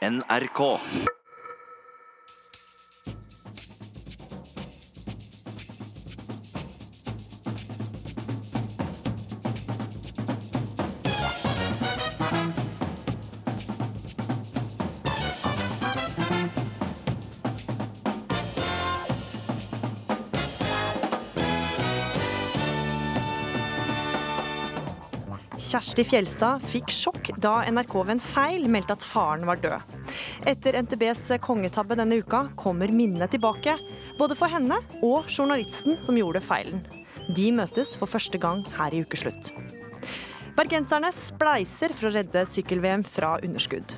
NRK. Kjersti Fjelstad fikk sjokk da NRK ved en feil meldte at faren var død. Etter NTBs kongetabbe denne uka kommer minnene tilbake, både for henne og journalisten som gjorde feilen. De møtes for første gang her i ukeslutt. Bergenserne spleiser for å redde sykkel-VM fra underskudd.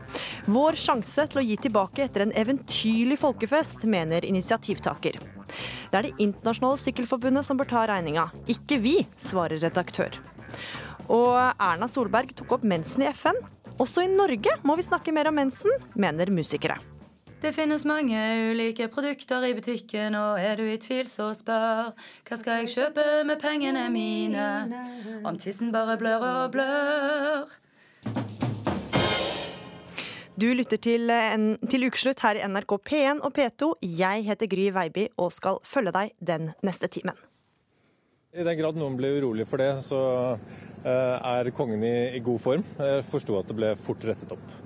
Vår sjanse til å gi tilbake etter en eventyrlig folkefest, mener initiativtaker. Det er Det internasjonale sykkelforbundet som bør ta regninga, ikke vi, svarer redaktør. Og Erna Solberg tok opp mensen i FN. Også i Norge må vi snakke mer om mensen, mener musikere. Det finnes mange ulike produkter i butikken, og er du i tvil, så spør. Hva skal jeg kjøpe med pengene mine? Om tissen bare blør og blør. Du lytter til, en, til ukeslutt her i NRK P1 og P2. Jeg heter Gry Veiby og skal følge deg den neste timen. I den grad noen blir urolig for det, så er kongen i, i god form. Jeg forsto at det ble fort rettet opp.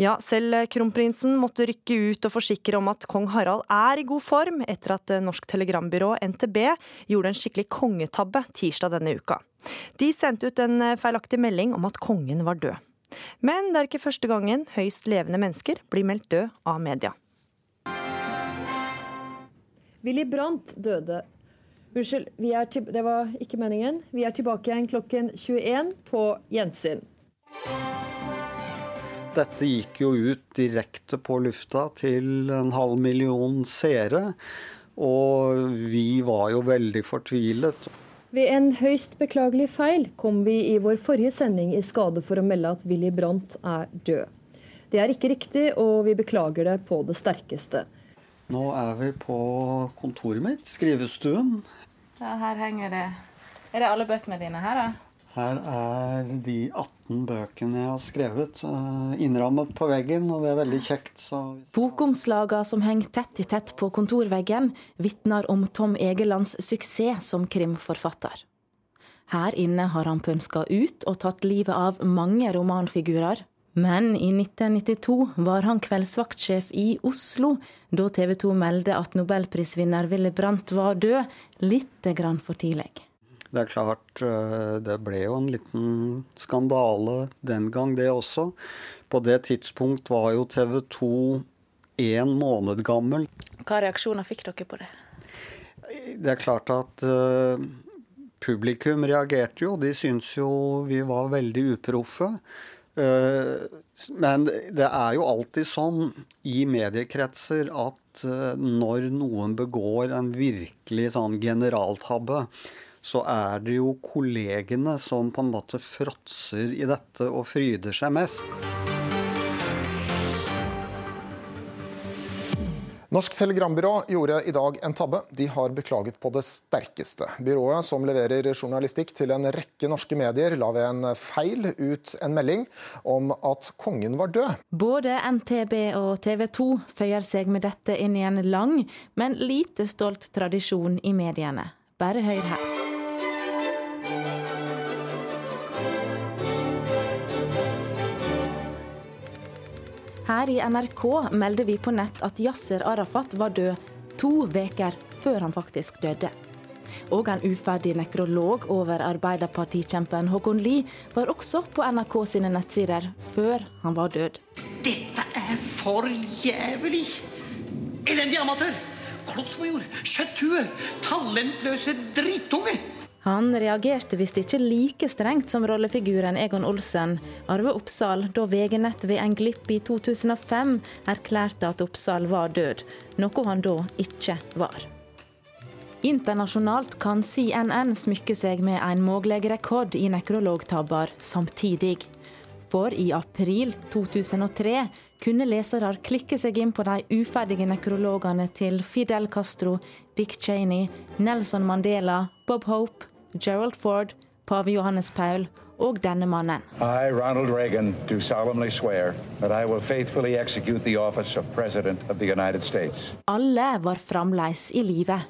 Ja, selv kronprinsen måtte rykke ut og forsikre om at kong Harald er i god form, etter at Norsk Telegrambyrå, NTB, gjorde en skikkelig kongetabbe tirsdag denne uka. De sendte ut en feilaktig melding om at kongen var død. Men det er ikke første gangen høyst levende mennesker blir meldt død av media. Willy Brandt døde. Unnskyld, er det var ikke meningen. Vi er tilbake igjen klokken 21 på gjensyn. Dette gikk jo ut direkte på lufta til en halv million seere. Og vi var jo veldig fortvilet. Ved en høyst beklagelig feil kom vi i vår forrige sending i skade for å melde at Willy Brandt er død. Det er ikke riktig, og vi beklager det på det sterkeste. Nå er vi på kontoret mitt, skrivestuen. Ja, her henger det Er det alle bøkene dine her, da? Her er de 18 bøkene jeg har skrevet, eh, innrammet på veggen, og det er veldig kjekt. Så... Bokomslagene som henger tett i tett på kontorveggen, vitner om Tom Egelands suksess som krimforfatter. Her inne har han pønska ut og tatt livet av mange romanfigurer. Men i 1992 var han kveldsvaktsjef i Oslo, da TV 2 meldte at nobelprisvinner Willy Brandt var død, litt grann for tidlig. Det er klart, det ble jo en liten skandale den gang, det også. På det tidspunkt var jo TV 2 én måned gammel. Hva reaksjoner fikk dere på det? Det er klart at uh, publikum reagerte jo. De syntes jo vi var veldig uproffe. Uh, men det er jo alltid sånn i mediekretser at uh, når noen begår en virkelig sånn generaltabbe, så er det jo kollegene som på en måte fråtser i dette og fryder seg mest. Norsk Telegrambyrå gjorde i dag en tabbe. De har beklaget på det sterkeste. Byrået, som leverer journalistikk til en rekke norske medier, la ved en feil ut en melding om at kongen var død. Både NTB og TV 2 føyer seg med dette inn i en lang, men lite stolt tradisjon i mediene. Bare hør her. Her i NRK melder vi på nett at Yasser Arafat var død to uker før han faktisk døde. Og en uferdig nekrolog over arbeiderpartikjempen Håkon Lie var også på NRK sine nettsider før han var død. Dette er for jævlig! Elendig amatør! Klossmajor! Kjøtthue! Talentløse drittunge! Han reagerte visst ikke like strengt som rollefiguren Egon Olsen, Arve Oppsal, da VG-nett ved en glipp i 2005 erklærte at Oppsal var død, noe han da ikke var. Internasjonalt kan CNN smykke seg med en mulig rekord i nekrologtabber samtidig. For i april 2003 kunne lesere klikke seg inn på de uferdige nekrologene til Fidel Castro, Dick Cheney, Nelson Mandela, Bob Hope, Gerald Ford, pave Johannes Paul og denne mannen. I, Ronald Reagan, do solemnly swear that I will faithfully execute the office of President of the United States. Alle var fremdeles i live.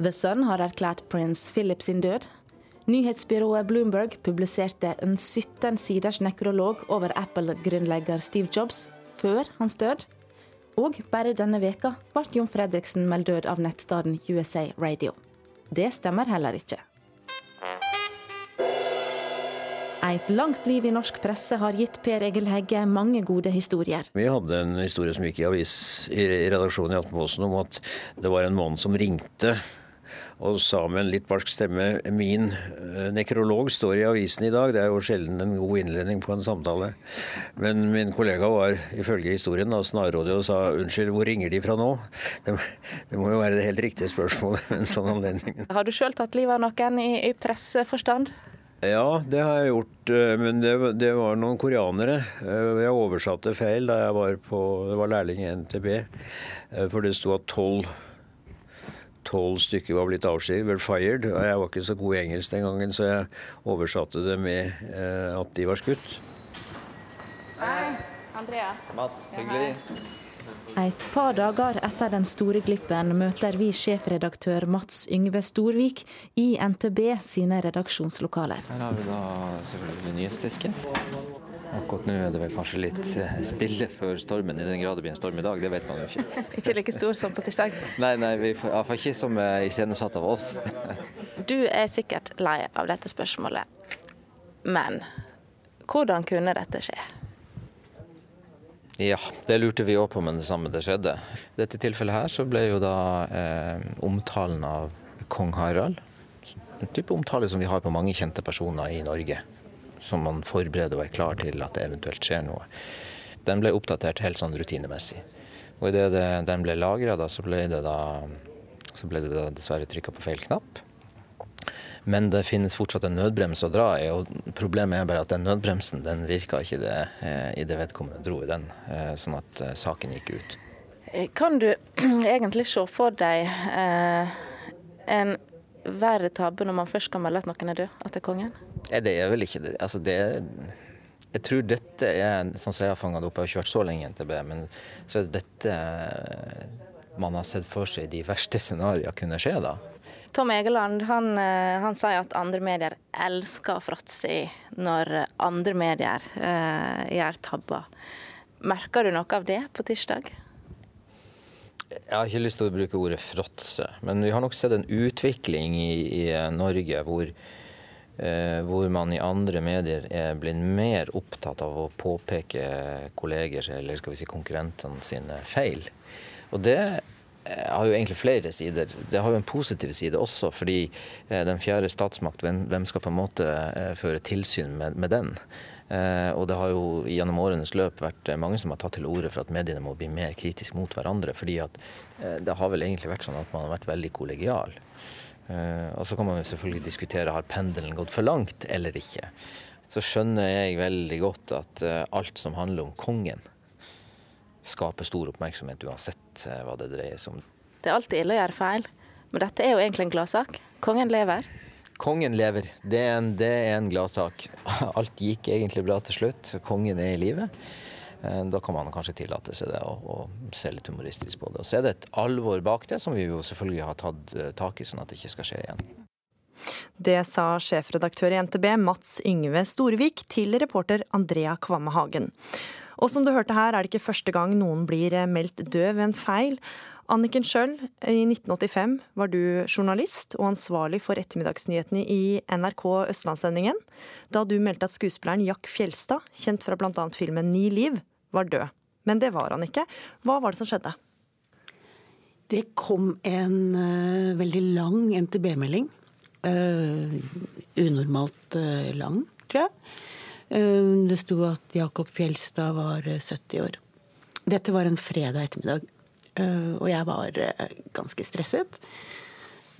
The Sun har erklært prins Philip sin død. Nyhetsbyrået Bloomberg publiserte en 17 siders nekrolog over Apple-grunnlegger Steve Jobs før hans død. Og bare denne veka ble Jon Fredriksen meldt død av nettstedet USA Radio. Det stemmer heller ikke. Et langt liv i norsk presse har gitt Per Egil Hegge mange gode historier. Vi hadde en historie som gikk i avis i redaksjonen i Aftenposten om at det var en mann som ringte og sa med en litt barsk stemme min eh, nekrolog står i avisen i dag. Det er jo sjelden en god innledning på en samtale. Men min kollega var ifølge historien da snarrådig og sa unnskyld, hvor ringer de fra nå? Det, det må jo være det helt riktige spørsmålet med en sånn anledning. Har du sjøl tatt livet av noen i, i presseforstand? Ja, det har jeg gjort. eh, Men det, det var noen koreanere. Eh, Jeg oversatte feil da jeg var på Det var lærling i NTB. eh, For det sto at tolv tolv stykker var blitt avskjedet, «Well fired. Og jeg var ikke så god i engelsk den gangen, så jeg oversatte det med at de var skutt. Hei, Andrea. Mats, hyggelig. Et par dager etter den store glippen møter vi sjefredaktør Mats Yngve Storvik i NTB sine redaksjonslokaler. Her har vi da selvfølgelig nyhetsdisken. Akkurat nå er det vel kanskje litt eh, stille før stormen, i den grad det blir en storm i dag. Det vet man jo ikke. Ikke like stor som på tirsdag. Nei, nei, vi får iallfall ikke som er iscenesatt av oss. Du er sikkert lei av dette spørsmålet. Men hvordan kunne dette skje? Ja, det lurte vi òg på med det samme det skjedde. I dette tilfellet her så ble jo da eh, omtalen av kong Harald en type omtale som vi har på mange kjente personer i Norge. Som man forbereder og er klar til at det eventuelt skjer noe. Den ble oppdatert helt sånn rutinemessig. Og idet den ble lagra, så så ble det da dessverre trykka på feil knapp. Men det finnes fortsatt en nødbrems å dra i, og problemet er bare at den nødbremsen den virka ikke det, eh, i det vedkommende dro i den, eh, sånn at eh, saken gikk ut. Kan du egentlig se for deg eh, en verre tabbe når man først kan melde at noen er død, at det er kongen? Det er vel ikke det. Altså det jeg tror dette er sånn som jeg har fanga det opp, jeg har vært så lenge i NTB, men så er det dette man har sett for seg de verste scenarioene kunne skje da. Tom Egeland han, eh, han sier at andre medier elsker å fråtse i når andre medier eh, gjør tabber. Merker du noe av det på tirsdag? Jeg har ikke lyst til å bruke ordet fråtse, men vi har nok sett en utvikling i, i Norge hvor, eh, hvor man i andre medier er blitt mer opptatt av å påpeke kollegers eller skal vi si konkurrentene sine feil. Og det eh, har jo egentlig flere sider. Det har jo en positiv side også, fordi eh, den fjerde statsmakt, hvem, skal på en måte eh, føre tilsyn med, med den? Eh, og det har jo gjennom årenes løp vært eh, mange som har tatt til orde for at mediene må bli mer kritiske mot hverandre. fordi at eh, det har vel egentlig vært sånn at man har vært veldig kollegial. Eh, og så kan man jo selvfølgelig diskutere har pendelen gått for langt eller ikke. Så skjønner jeg veldig godt at eh, alt som handler om kongen, skaper stor oppmerksomhet uansett eh, hva det dreier seg om. Det er alltid ille å gjøre feil, men dette er jo egentlig en gladsak. Kongen lever. Kongen lever. Det er en, det er en gladsak. Alt gikk egentlig bra til slutt. Kongen er i live. Eh, Da kan man kanskje tillate seg det og, og se litt humoristisk på det. Og så er det et alvor bak det som vi jo selvfølgelig har tatt eh, tak i, sånn at det ikke skal skje igjen. Det sa sjefredaktør i NTB Mats Yngve Storvik til reporter Andrea Kvamme Hagen. Og som du hørte her, er det ikke første gang noen blir meldt død ved en feil. Anniken Schjøll, i 1985 var du journalist og ansvarlig for ettermiddagsnyhetene i NRK Østlandssendingen, da du meldte at skuespilleren Jack Fjelstad, kjent fra bl.a. filmen Ni liv, var død. Men det var han ikke. Hva var det som skjedde? Det kom en uh, veldig lang NTB-melding. Uh, unormalt uh, lang, tror jeg. Uh, det sto at Jakob Fjelstad var 70 år. Dette var en fredag ettermiddag, uh, og jeg var ganske stresset.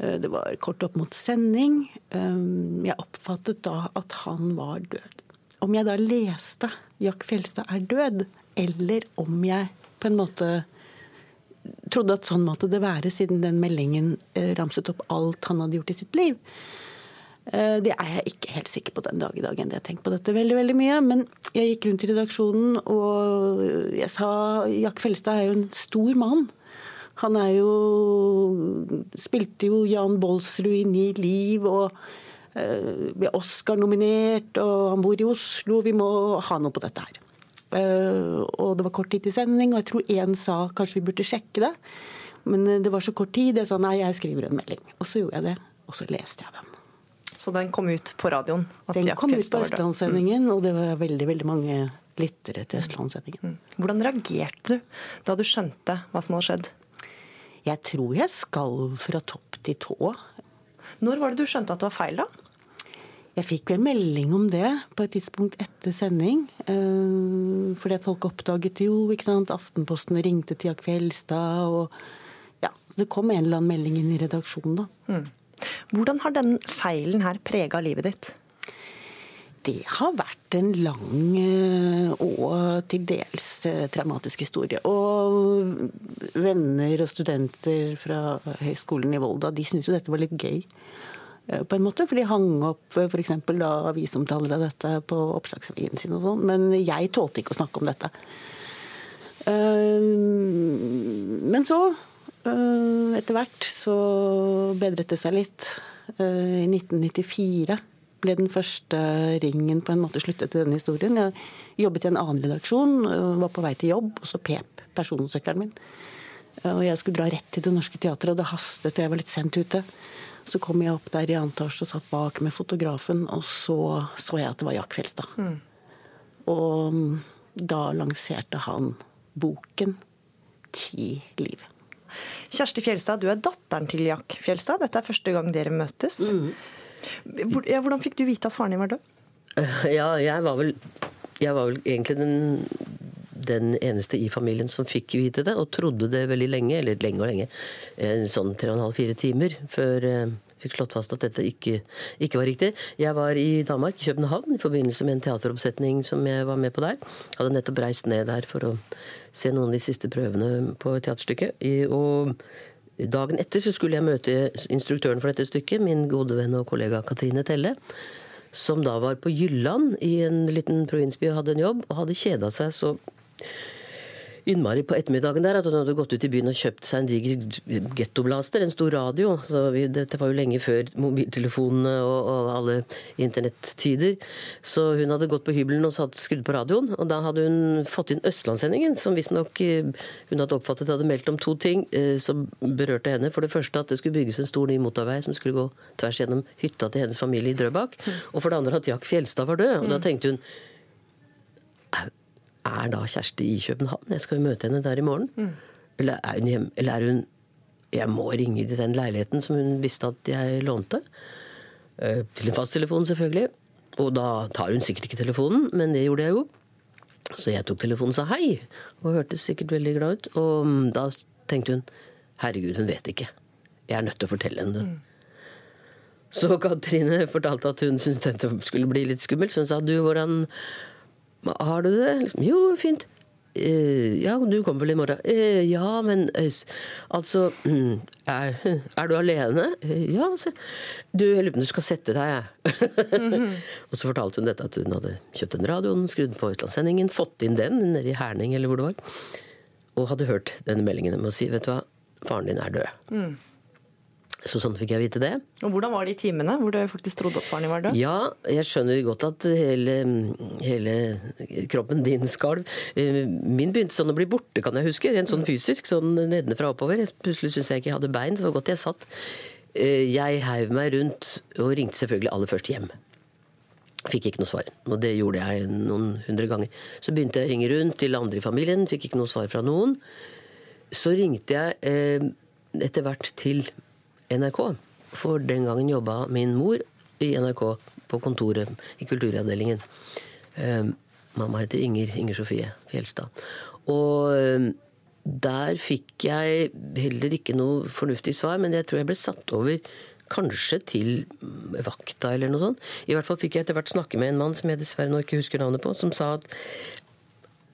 Det var kort opp mot sending. Jeg oppfattet da at han var død. Om jeg da leste 'Jack Fjelstad er død', eller om jeg på en måte trodde at sånn måtte det være, siden den meldingen eh, ramset opp alt han hadde gjort i sitt liv. Eh, det er jeg ikke helt sikker på den dag i dag. Jeg har på dette veldig veldig mye. Men jeg gikk rundt i redaksjonen og jeg sa Jack Felstad er jo en stor mann. Han er jo Spilte jo Jan Bolsrud i Ni liv og uh, ble Oscar-nominert, og han bor i Oslo. Vi må ha noe på dette her. Uh, og det var kort tid til sending, og jeg tror én sa kanskje vi burde sjekke det. Men det var så kort tid. Jeg sa nei, jeg skriver en melding. Og så gjorde jeg det, og så leste jeg den. Så den kom ut på radioen? den kom ut på Østlandssendingen, og det var veldig veldig mange lyttere til Østlandssendingen. Mm. Hvordan reagerte du da du skjønte hva som hadde skjedd? Jeg tror jeg skalv fra topp til tå. Når var det du skjønte at det var feil, da? Jeg fikk vel melding om det på et tidspunkt etter sending. Eh, fordi folk oppdaget jo ikke sant, Aftenposten ringte til Kveldstad og ja, Så Det kom en eller annen melding inn i redaksjonen, da. Mm. Hvordan har den feilen her prega livet ditt? Det har vært en lang eh, og til dels eh, traumatisk historie. Og venner og studenter fra Høgskolen i Volda de syntes jo dette var litt gøy. Eh, på en måte, For de hang opp f.eks. avisomtaler av dette på oppslagsveggen sin. og sånn, Men jeg tålte ikke å snakke om dette. Men så etter hvert så bedret det seg litt. Eh, I 1994 ble den første ringen på en måte sluttet til denne historien. Jeg jobbet i en annen redaksjon, eh, var på vei til jobb, og så pep personsøkeren min. Og jeg skulle dra rett til Det Norske Teatret, og det hastet, og jeg var litt sent ute. Så kom jeg opp der i annen etasje og satt bak med fotografen, og så så jeg at det var Jack Fjelstad. Mm. Og mm, da lanserte han boken Ti liv. Kjersti Fjelstad, du er datteren til Jack Fjelstad. Dette er første gang dere møtes. Mm. Hvordan fikk du vite at faren din var død? Ja, jeg var vel, jeg var vel egentlig den, den, eneste i familien som fikk vite det, og trodde det veldig lenge. Eller lenge og lenge. Sånn tre og en halv, fire timer før eh, fikk slått fast at dette ikke, ikke, var riktig. Jeg var i Danmark, i København, i forbindelse med en teateroppsetning som jeg var med på der. Jeg hadde nettopp reist ned der for å se noen av de siste prøvene på teaterstykket. Og dagen etter så skulle jeg møte instruktøren for dette stykket, min gode venn og kollega Katrine Telle. Som da var på Jylland i en liten provinsby og hadde en jobb, og hadde kjeda seg så innmari på ettermiddagen der at hun hadde gått ut i byen og kjøpt seg en diger gettoblaster, en stor radio. Så vi, dette var jo lenge før mobiltelefonene og, og, alle internettider. Så hun hadde gått på hybelen og satt skrudd på radioen. Og da hadde hun fått inn Østlandssendingen, som visstnok eh, hun hadde oppfattet hadde meldt om to ting eh, som berørte henne. For det første at det skulle bygges en stor ny motorvei som skulle gå tvers gjennom hytta til hennes familie i Drøbak. Og for det andre at Jack Fjelstad var død. Og da tenkte hun er da Kjersti i København? Jeg skal jo møte henne der i morgen. Mm. Eller, er hun hjemme? eller er hun Jeg må ringe til den leiligheten som hun visste at jeg lånte. Eh, til en fasttelefon, selvfølgelig. Og da tar hun sikkert ikke telefonen, men det gjorde jeg jo. Så jeg tok telefonen og sa hei, og hørtes sikkert veldig glad ut. Og mm, da tenkte hun herregud, hun vet ikke. Jeg er nødt til å fortelle henne det. Mm. Så Katrine fortalte at hun syntes dette skulle bli litt skummelt. Så hun sa du, hvordan har du det? Liksom, jo, fint. Uh, ja, du kommer vel i morgen? Uh, ja, men uh, altså mm, er, er, du alene? ja, se. Du, jeg lurer på om du skal sette deg, jeg. mm -hmm. og så fortalte hun dette at hun hadde kjøpt en radio, skrudd på utlandssendingen, fått inn den nede i Herning eller hvor det var, og hadde hørt denne meldingen med å si vet du hva, faren din er død. Mm. Så sånn fikk jeg vite det. Og Hvordan var de timene hvor du faktisk trodde at faren din var død? Ja, jeg skjønner godt at hele, hele kroppen din skalv. Eh, min begynte sånn å bli borte, kan jeg huske. Rent sånn fysisk, sånn nedenfra og oppover. Plutselig syntes jeg ikke jeg hadde bein. Det var godt jeg satt. Eh, jeg heiv meg rundt og ringte selvfølgelig aller først hjem. Fikk ikke noe svar. Og det gjorde jeg noen hundre ganger. Så begynte jeg å ringe rundt til andre i familien. Fikk ikke noe svar fra noen. Så ringte jeg eh, etter hvert til NRK. For den gangen jobba min mor i NRK på kontoret i kulturavdelingen. Um, mamma heter Inger, Inger Sofie Fjelstad. Og um, der fikk jeg heller ikke noe fornuftig svar, men jeg tror jeg ble satt over kanskje til vakta eller noe sånt. I hvert fall fikk jeg etter hvert snakke med en mann som jeg dessverre nå ikke husker navnet på, som sa at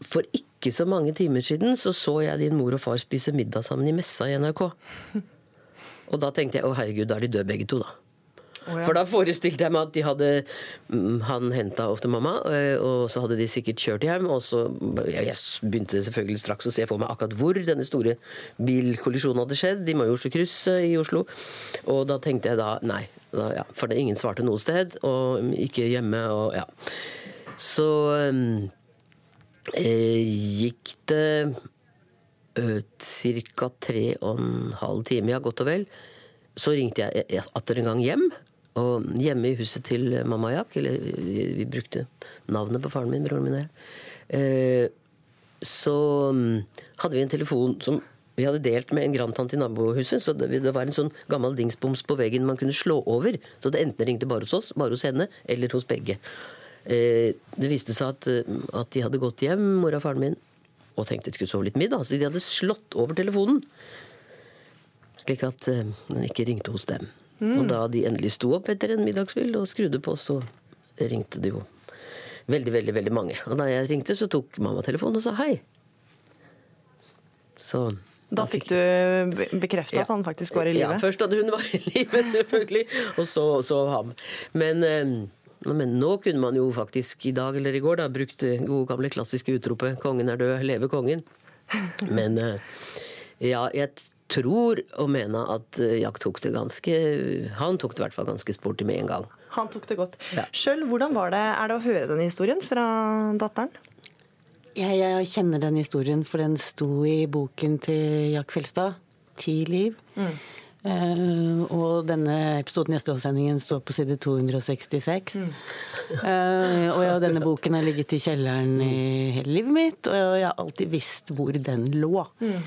for ikke så mange timer siden så så jeg din mor og far spise middag sammen i messa i NRK. Og da tenkte jeg å herregud, da er de døde begge to, da. ja. For da forestilte jeg meg at de hadde mm, Han henta ofte mamma, eh, og så hadde de sikkert kjørt hjem. Og så Jeg begynte selvfølgelig straks å se for meg akkurat hvor denne store bilkollisjonen hadde skjedd. De må jo også krysse i Oslo. Og da tenkte jeg da nei. Da, ja, for ingen svarte noe sted, og ikke hjemme, og ja. Så eh, gikk det ca. tre og en halv time, ja, godt og vel. Så ringte jeg atter en gang hjem. Og hjemme i huset til mamma Jack, eller vi, brukte navnet på faren min, broren min og jeg, eh, så um, hadde vi en telefon som vi hadde delt med en grandtante i nabohuset. Så det, det, var en sånn gammel dingsboms på veggen man kunne slå over. Så det enten ringte bare hos oss, bare hos henne, eller hos begge. Eh, det viste seg at, at de hadde gått hjem, mora og faren min, og tenkte de skulle sove litt middag. Så de hadde slått over telefonen. Slik at uh, den ikke ringte hos dem. Mm. Og da de endelig sto opp etter en middagskveld og skrudde på, så ringte det jo veldig, veldig veldig mange. Og da jeg ringte, så tok mamma telefonen og sa hei. Så da fikk du bekrefta ja. at han faktisk var i live? Ja, først at hun var i live, selvfølgelig. Og så, så ham. Men uh, men nå kunne man jo faktisk i dag eller i går da brukt det gode gamle klassiske utropet 'Kongen er død, leve kongen'. Men eh, ja, jeg tror og mener at eh, Jack tok det ganske Han tok det i hvert fall ganske sporty med en gang. Han tok det godt. Ja. Sjøl, hvordan var det, er det å høre denne historien fra datteren? Jeg, jeg kjenner den historien, for den sto i boken til Jack Fjelstad. 'Ti liv'. Mm. Uh, og denne episoden i Østlandssendingen står på side 266. Mm. uh, og ja, denne boken har ligget i kjelleren i hele livet mitt, og jeg har alltid visst hvor den lå. Mm.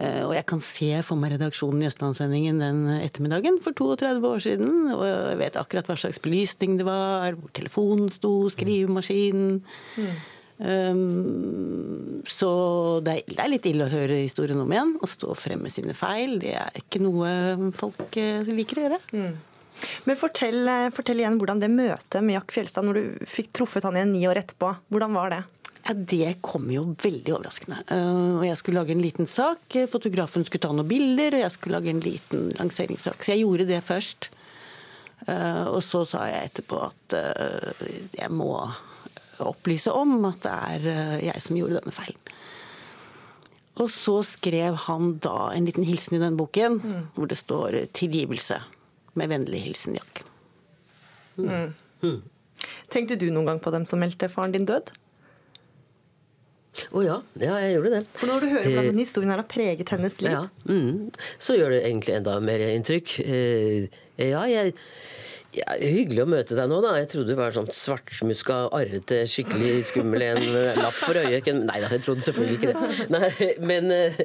Uh, og jeg kan se for meg redaksjonen i Østlandssendingen den ettermiddagen for 32 år siden. Og jeg vet akkurat hva slags belysning det var, hvor telefonen sto, skrivemaskinen. Mm. Um, så det er, det er, litt ille å høre historien om igjen Å stå frem med sine feil. Det er ikke noe folk uh, liker å gjøre. Mm. Men fortell, eh, fortell, igjen hvordan det møtet med Jack Fjelstad, når du fikk truffet han igjen ni år etterpå, hvordan var det? Ja, Det kom jo veldig overraskende. Uh, og Jeg skulle lage en liten sak. Fotografen skulle ta noen bilder, og jeg skulle lage en liten lanseringssak. Så jeg gjorde det først. Og så sa jeg etterpå at jeg må opplyse om at det er eh, jeg som gjorde denne feilen. Og så skrev han da en liten hilsen i den boken, mm. hvor det står 'tilgivelse'. Med vennlig hilsen Jack. Mm. Mm. Tenkte du noen gang på dem som meldte faren din død? Å oh, ja. ja, jeg gjorde det. For når du hører hvordan eh, denne historien har preget hennes liv, ja, mm, så gjør det egentlig enda mer inntrykk. Eh, ja, jeg ja, Hyggelig å møte deg nå, da. Jeg trodde du var sånn svartsmuska, arrete, skikkelig skummel en lapp for øyet. Nei da, jeg trodde selvfølgelig ikke det. Nei, men eh,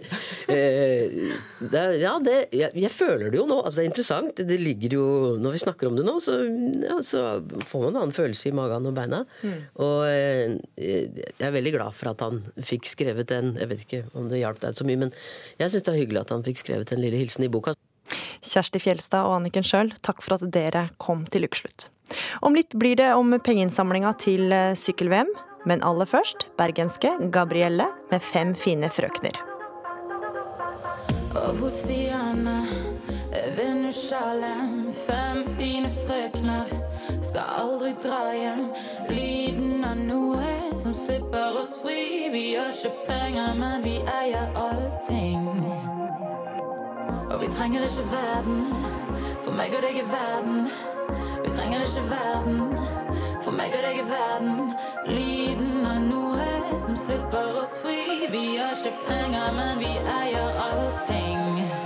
det, Ja, det, jeg, jeg, føler det jo nå. Altså, det er interessant. Det ligger jo Når vi snakker om det nå, så, ja, så får man en annen følelse i magen og beina. Mm. Og eh, jeg er veldig glad for at han fikk skrevet den. Jeg vet ikke om det hjalp deg så mye, men jeg syns det er hyggelig at han fikk skrevet en lille hilsen i boka. Kjersti Fjelstad og Anniken Sjøl, takk for at dere kom til ukeslutt. Om litt blir det om pengeinnsamlinga til eh, sykkel-VM, men aller først bergenske Gabrielle med fem fine frøkner. Og Hosianna, Venusjalem, fem fine frøkner skal aldri dra hjem. Lyden av noe som slipper oss fri. Vi har ikke penger, men vi eier allting. Og vi trenger ikke verden, for meg og deg er verden. Vi trenger ikke verden, for meg og deg er verden. Lyden av noe som slipper oss fri. Vi har ikke penger, men vi eier allting.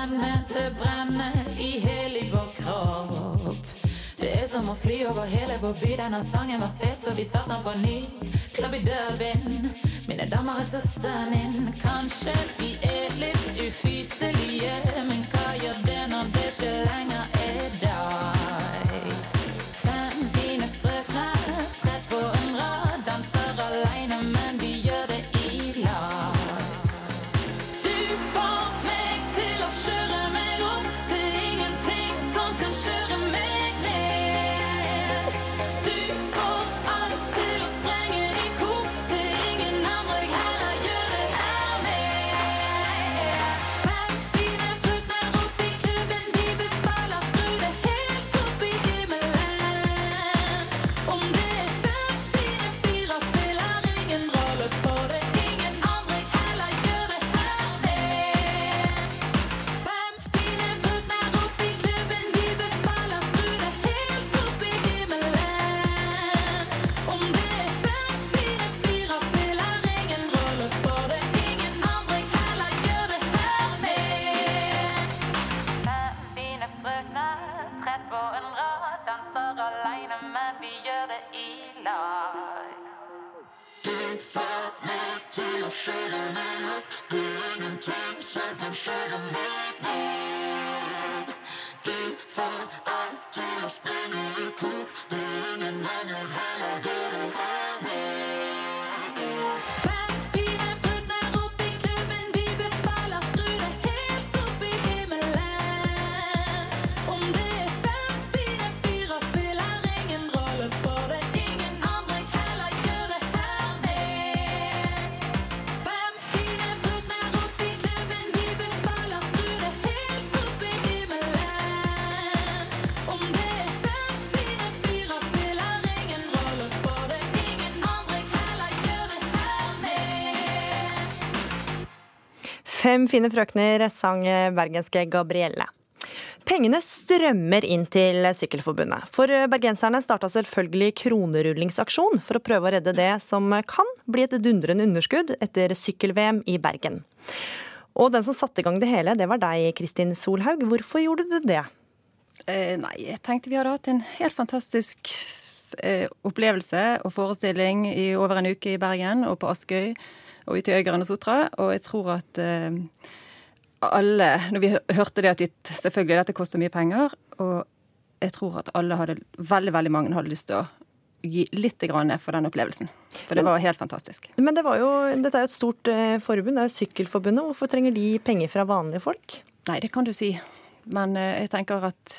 Kjenne det brenner i hele vår kropp. Det er som å fly over hele vår by. Denne sangen var fet, så vi satte den på ny. Klubb i Dublin. Mine damer er søsteren min. Kanskje vi er litt ufyselige, men hva gjør det når det ikke lenger er Fem fine frøkner sang bergenske Gabrielle. Pengene strømmer inn til Sykkelforbundet. For bergenserne starta selvfølgelig kronerullingsaksjon for å prøve å redde det som kan bli et dundrende underskudd etter sykkel-VM i Bergen. Og den som satte i gang det hele, det var deg, Kristin Solhaug. Hvorfor gjorde du det? Eh, nei, jeg tenkte vi hadde hatt en helt fantastisk eh, opplevelse og forestilling i over en uke i Bergen og på Askøy og i Øygarden og Sotra, og jeg tror at eh, alle Når vi hørte det at de, selvfølgelig dette koster mye penger, og jeg tror at alle hadde Veldig, veldig mange hadde lyst til å gi litt grann for den opplevelsen. For det var helt fantastisk. Men det var jo, dette er jo et stort eh, forbund, det er jo Sykkelforbundet. Hvorfor trenger de penger fra vanlige folk? Nei, det kan du si. Men eh, jeg tenker at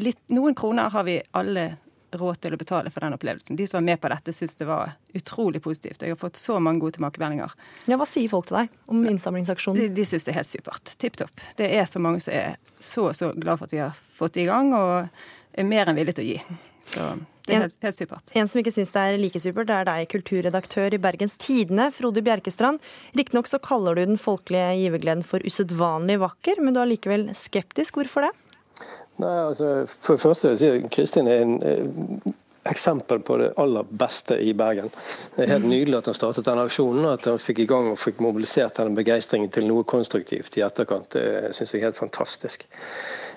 litt, noen kroner har vi alle råd til å betale for den opplevelsen. De som var med på dette, syns det var utrolig positivt. Jeg har fått så mange gode tilbakemeldinger. Ja, Hva sier folk til deg om innsamlingsaksjonen? De, de syns det er helt supert. Tipp topp. Det er så mange som er så så glad for at vi har fått det i gang, og er mer enn villige til å gi. Så det er helt, helt supert. En som ikke syns det er like supert, det er deg, kulturredaktør i Bergens Tidende, Frode Bjerkestrand. Riktignok så kaller du den folkelige givergleden for usedvanlig vakker, men du er likevel skeptisk. Hvorfor det? Nei, altså, For det første vil jeg si at Kristin er en eh, eksempel på det aller beste i Bergen. Det er helt nydelig at hun startet denne aksjonen, at hun fikk i gang og fikk mobilisert denne begeistringen til noe konstruktivt i etterkant. Det syns jeg er helt fantastisk.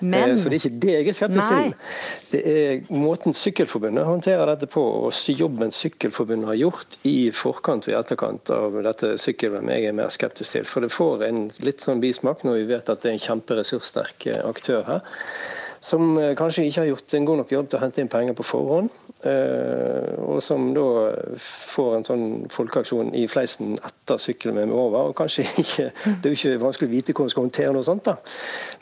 Men- Eh, Så det er ikke det jeg er skeptisk til. Det er måten Sykkelforbundet håndterer dette på, og jobben Sykkelforbundet har gjort i forkant og i etterkant av dette sykkel-VM, jeg er mer skeptisk til. For det får en litt sånn bismak når vi vet at det er en kjemperessurssterk eh, aktør her som eh, kanskje ikke har gjort en god nok jobb til å hente inn penger på forhånd. eh, Og som da får en sånn folkeaksjon i fleisen etter sykkel-VM er over. og kanskje ikke, Det er jo ikke vanskelig å vite hvordan man skal håndtere noe sånt. da.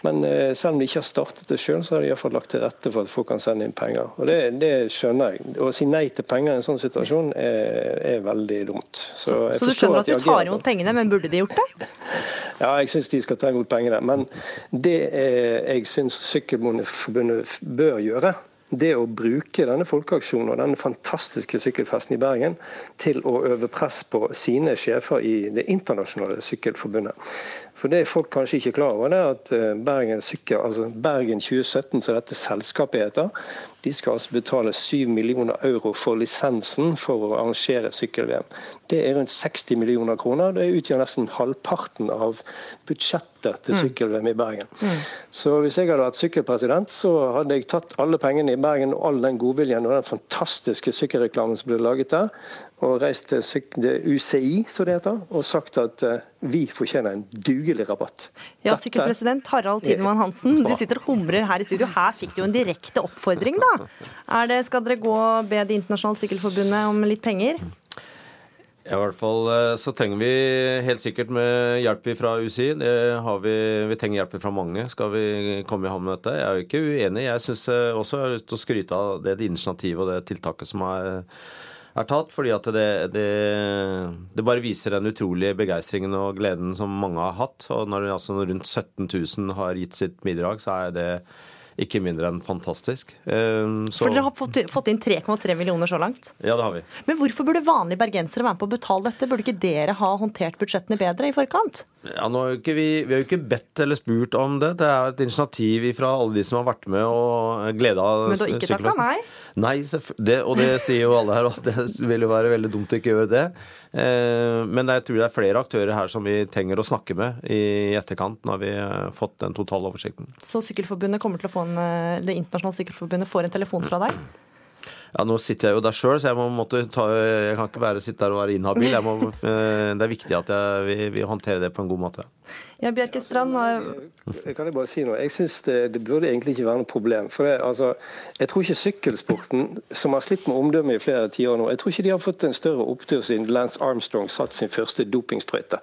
Men eh, selv om de ikke har startet det sjøl, så har de iallfall lagt til rette for at folk kan sende inn penger. Og Det, det skjønner jeg. Å si nei til penger i en sånn situasjon er, er veldig dumt. Så, Så du skjønner at at du tar imot sånn. pengene, men burde de gjort det? Ja, jeg syns de skal ta imot pengene. Men det er, jeg syns Sykkelforbundet bør gjøre, det å bruke denne folkeaksjonen og denne fantastiske sykkelfesten i Bergen til å øve press på sine sjefer i det internasjonale sykkelforbundet. For det folk kanskje ikke er klar over, det er at eh, Bergen, sykkel, altså Bergen 2017, som dette selskapet heter, de skal altså betale 7 millioner euro for lisensen for å arrangere sykkel-VM. Det er rundt 60 millioner kroner. Det utgjør nesten halvparten av budsjettet til Mm. sykkel-VM i Bergen. Så hvis jeg hadde vært sykkelpresident, så hadde jeg tatt alle pengene i Bergen og all den godviljen og den fantastiske sykkelreklamen som ble laget der, og reist til UCI, som det heter, og sagt at eh, vi fortjener en dugelig rabatt. Ja, sykkelpresident Harald Tidemann Hansen, du sitter og humrer her i studio. Her fikk du jo en direkte oppfordring, da. Er det, skal dere gå og be Det internasjonale sykkelforbundet om litt penger? Ja, I hvert fall eh, så trenger vi helt sikkert med hjelp fra UCI. Det har vi, vi trenger hjelp fra mange. Skal vi komme i havn med dette? Jeg er jo ikke uenig. Jeg syns også jeg har lyst til å skryte av det initiativet og det tiltaket som er, er tatt. Fordi at det, det, det bare viser den utrolige begeistringen og gleden som mange har hatt. Og når altså, rundt 17 000 har gitt sitt bidrag, så er det ikke mindre enn fantastisk. Eh, Så, For dere har fått, fått inn 3,3 millioner så langt. ja, det har vi. Men hvorfor burde vanlige bergensere være med på å betale dette? Burde ikke dere ha håndtert budsjettene bedre i forkant? Ja, nå har ikke vi, vi har jo ikke bedt eller spurt om det. Det er et initiativ fra alle de som har vært med og gleda Men du har ikke takka nei? Nei, det, og det sier jo alle her, og det vil jo være veldig dumt å ikke gjøre det. Eh, Men jeg tror det er flere aktører her som vi trenger å snakke med i etterkant, når vi har fått den totale oversikten. Så Sykkelforbundet kommer til å få en, eh, Det internasjonale sykkelforbundet får en telefon fra deg? Ja, Nå sitter jeg jo der sjøl, så jeg må måtte ta, jeg kan ikke være, sitte der og være inhabil. Jeg må, eh, det er viktig at jeg, vi, vi håndterer det på en god måte. Ja, Bjerke Strand, har- Jeg kan jeg bare si noe? Jeg synes det, det burde egentlig ikke være noe problem. For det, altså, Jeg tror ikke sykkelsporten, som har slitt med omdømme i flere tiår nå, jeg tror ikke de har fått en større opptur siden Lance Armstrong satt sin første dopingsprøyte.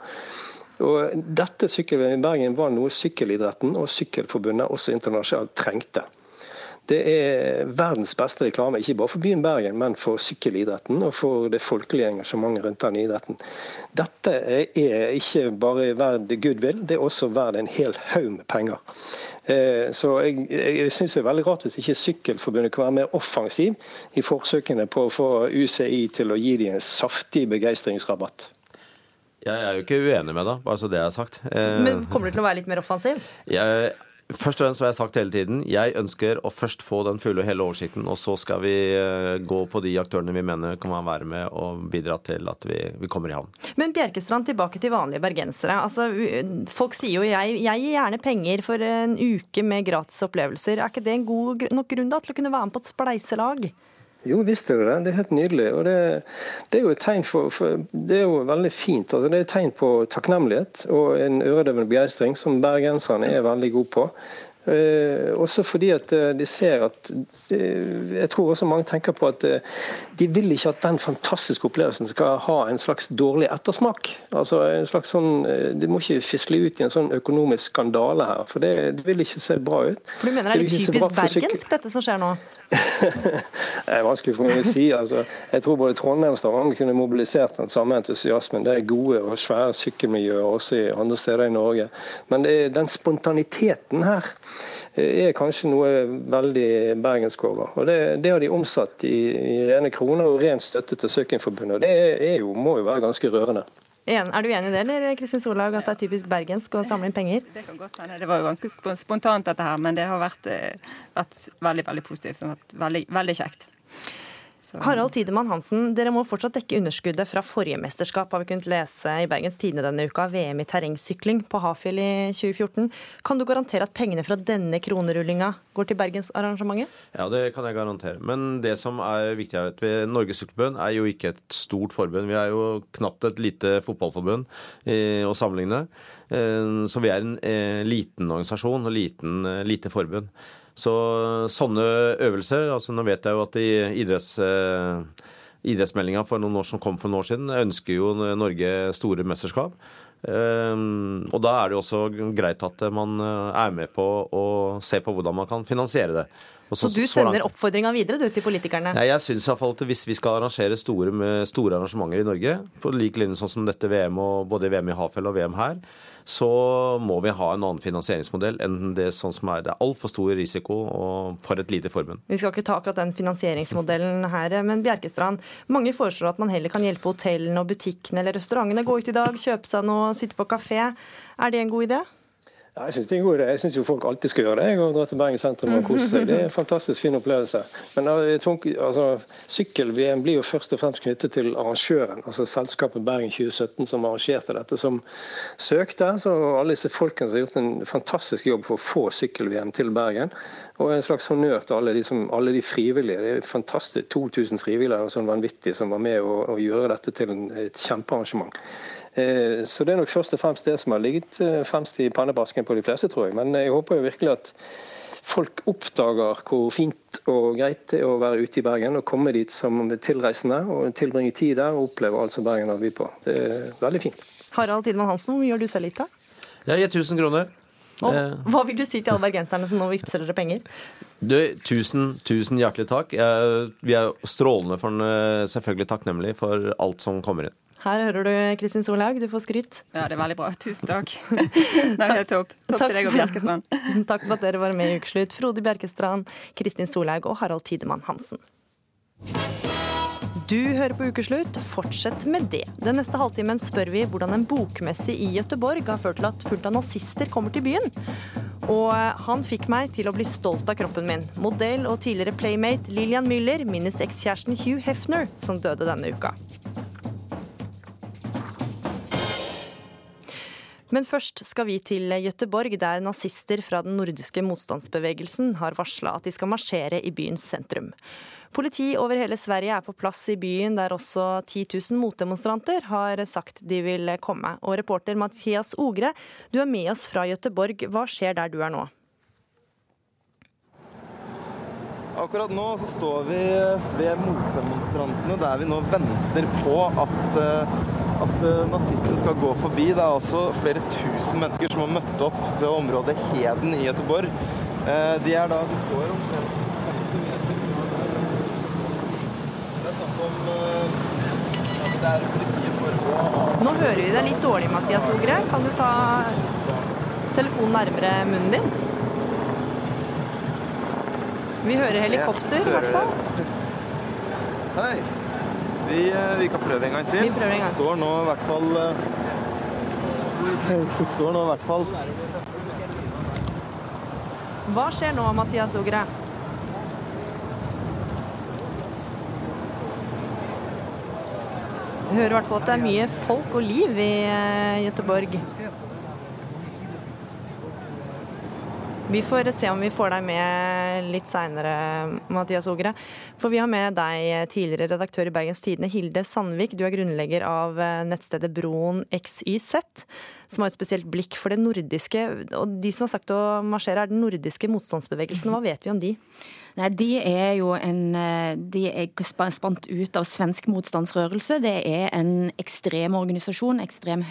Og Dette sykkel-VM i Bergen var noe sykkelidretten og Sykkelforbundet også internasjonalt trengte. Det er verdens beste reklame, ikke bare for byen Bergen, men for sykkelidretten og for det folkelige engasjementet rundt den idretten. Dette er ikke bare verd goodwill, det er også verd en hel haug med penger. Eh, Så jeg, jeg syns det er veldig rart hvis ikke Sykkelforbundet kan være mer offensiv i forsøkene på å få UCI til å gi dem en saftig begeistringsrabatt. Jeg er jo ikke uenig med deg, bare så det er sagt. Eh, Men kommer du til å være litt mer offensiv? Jeg, først og fremst har jeg sagt hele tiden, jeg ønsker å først få den fulle og hele oversikten, og så skal vi eh, gå på de aktørene vi mener kan være med og bidra til at vi, vi kommer i havn. Men Bjerkestrand, tilbake til vanlige bergensere. Altså, folk sier jo jeg, jeg gir gjerne penger for en uke med gratis opplevelser. Er ikke det en god nok grunn da til å kunne være med på et spleiselag? Jo, visst er det det. Det er helt nydelig. Og det, det er jo et tegn for, for Det er jo veldig fint. Altså, det er et tegn på takknemlighet og en øredøvende begeistring, som bergenserne er veldig gode på. Eh, også fordi at eh, de ser at eh, Jeg tror også mange tenker på at eh, de vil ikke at den fantastiske opplevelsen skal ha en slags dårlig ettersmak. Altså en slags sånn eh, De må ikke fisle ut i en sånn økonomisk skandale her, for det, det vil ikke se bra ut. For du mener det er det typisk bergensk, dette som skjer nå? det er vanskelig for meg å si. Altså, jeg tror både Trondheim og Stavanger kunne mobilisert den samme entusiasmen. Det er gode og svære sykkelmiljøer også i andre steder i Norge. Men er, den spontaniteten her eh, er kanskje noe veldig bergensk over. Og det, det har de omsatt i, i rene kroner og ren støtte til Sykkelforbundet. Det er jo, må jo være ganske rørende. Er du enig i det, eller Kristin Solhaug, at det er typisk bergensk å samle inn penger? Det kan godt hende. Det var jo ganske spontant, dette her, men det har vært, eh, vært veldig veldig positivt. Vært veldig, veldig kjekt. Harald Tidemann Hansen, dere må fortsatt dekke underskuddet fra forrige mesterskap, har vi kunnet lese i Bergens Tidende denne uka, VM i terrengsykling på Hafjell i 2014. Kan du garantere at pengene fra denne kronerullinga går til bergensarrangementet? Ja, det kan jeg garantere. Men det som er viktig er at vi, Norges Sykkelforbund er jo ikke et stort forbund. Vi er jo knapt et lite fotballforbund eh, å sammenligne. Eh, så vi er en eh, liten organisasjon og liten, eh, lite forbund. Så sånne øvelser altså Nå vet jeg jo at i idretts... Eh, idrettsmeldinga for noen år som kom for noen år siden, ønsker jo Norge store mesterskap. Um, og da er det jo også greit at man eh, er med på å se på hvordan man kan finansiere det. Og Så du sender oppfordringa videre du, til politikerne? Nei, jeg synes i hvert fall at Hvis vi skal arrangere store, med store arrangementer i Norge, på lik linje sånn som dette VM, og både VM i Hafjell og VM her, så må vi ha en annen finansieringsmodell enn det sånn som er. Det er altfor stor risiko for et lite forbund. Vi skal ikke ta akkurat den finansieringsmodellen her, men Bjerkestrand, mange foreslår at man heller kan hjelpe hotellene og butikkene eller restaurantene gå ut i dag, kjøpe seg noe, sitte på kafé. Er det en god idé? Ja, jeg syns det er en god idé. Jeg syns folk alltid skal gjøre det. Jeg går og drar til Bergen sentrum og koser seg. Det er en fantastisk fin opplevelse. Men altså, sykkel-VM blir jo først og fremst knyttet til arrangøren, altså selskapet Bergen 2017 som arrangerte dette, som søkte. Så alle disse folkene som har gjort en fantastisk jobb for å få sykkel-VM til Bergen. Og en slags honnør til alle de, som, alle de frivillige. Det er fantastisk. 2000 frivillige og sånn vanvittige som var med å, å gjøre dette til en, et kjempearrangement. Eh, så det er nok først og fremst det som har ligget eh, fremst i pannebasken på de fleste, tror jeg. Men jeg håper jo virkelig at folk oppdager hvor fint og greit det er å være ute i Bergen og komme dit som tilreisende og tilbringe tid der og oppleve alt som Bergen har å by på. Det er veldig fint. Harald Tidemann Hansen, hvor gjør du selv litt da? Jeg gir 1000 kroner. Og Eh, hva vil du si til alle bergenserne som nå vippser dere penger? Du, tusen, tusen hjertelig takk. Jeg, vi er strålende for, selvfølgelig takknemlige for alt som kommer inn. Her hører du Kristin Solhaug, du får skryt. Ja, det er veldig bra. Tusen takk. Det er helt topp. Topp til deg og Bjerkestrand. Takk for at dere var med i Ukeslutt. Frode Bjerkestrand, Kristin Solhaug og Harald Tidemann Hansen. Du hører på Ukeslutt, fortsett med det. Den neste halvtimen spør vi hvordan en bokmesse i Gøteborg har ført til at fullt av nazister kommer til byen. Og han fikk meg til å bli stolt av kroppen min. Modell og tidligere playmate Lillian Müller minnes ekskjæresten Hugh Hefner, som døde denne uka. Men først skal vi til Gøteborg, der nazister fra den nordiske motstandsbevegelsen har varsla at de skal marsjere i byens sentrum. Politi over hele Sverige er på plass i byen, der også 10 000 motdemonstranter har sagt de vil komme. Og reporter Mathias Ogre, du er med oss fra Gøteborg. Hva skjer der du er nå? Akkurat nå så står vi ved motdemonstrantene der vi nå venter på at, eh, at nazisten nazistene skal gå forbi. Det er også flere tusen mennesker som har møtt opp ved området Heden i Göteborg. Eh, De er da, de står omtrent 50 meter fra der nazistene skal. Det er snakk om eh, at det er politiet for å Nå hører vi deg litt dårlig, Mathias Ogre. Kan du ta telefonen nærmere munnen din? Vi hører helikopter, i hvert fall. Hei! Vi, eh, vi kan prøve en gang til. Vi prøver en gang. Står nå i hvert fall eh, Står nå i hvert fall Hva skjer nå, Mathias Ogre? Hører i hvert fall at det er mye folk og liv i eh, Gøteborg. Vi får se om vi får deg med litt seinere, Mathias Ogre. For vi har med deg tidligere redaktør i Bergens Tidende, Hilde Sandvik. Du er grunnlegger av eh, nettstedet Broen XYZ, som har et spesielt blikk for det nordiske. Og de som har sagt å marsjere, er den nordiske motstandsbevegelsen. Hva vet vi om de? Nei, De er jo en eh, De er spant ut av svensk motstandsrørelse. Det er en ekstrem organisasjon, ekstrem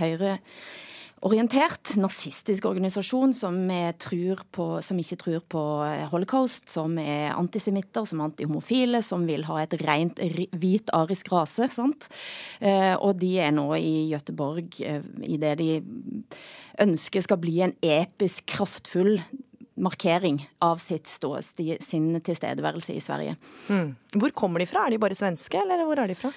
høyreorientert, nazistisk organisasjon som, på, som ikke tror på holocaust, som er antisemitter, som er antihomofile, som vil ha et rent hvit arisk rase. sant? Eh, Og de er nå i Gøteborg eh, i det de ønsker skal bli en episk, kraftfull markering av ståsted, sin tilstedeværelse i Sverige. Mm. Hvor kommer de fra? Er de bare svenske, eller hvor er de fra?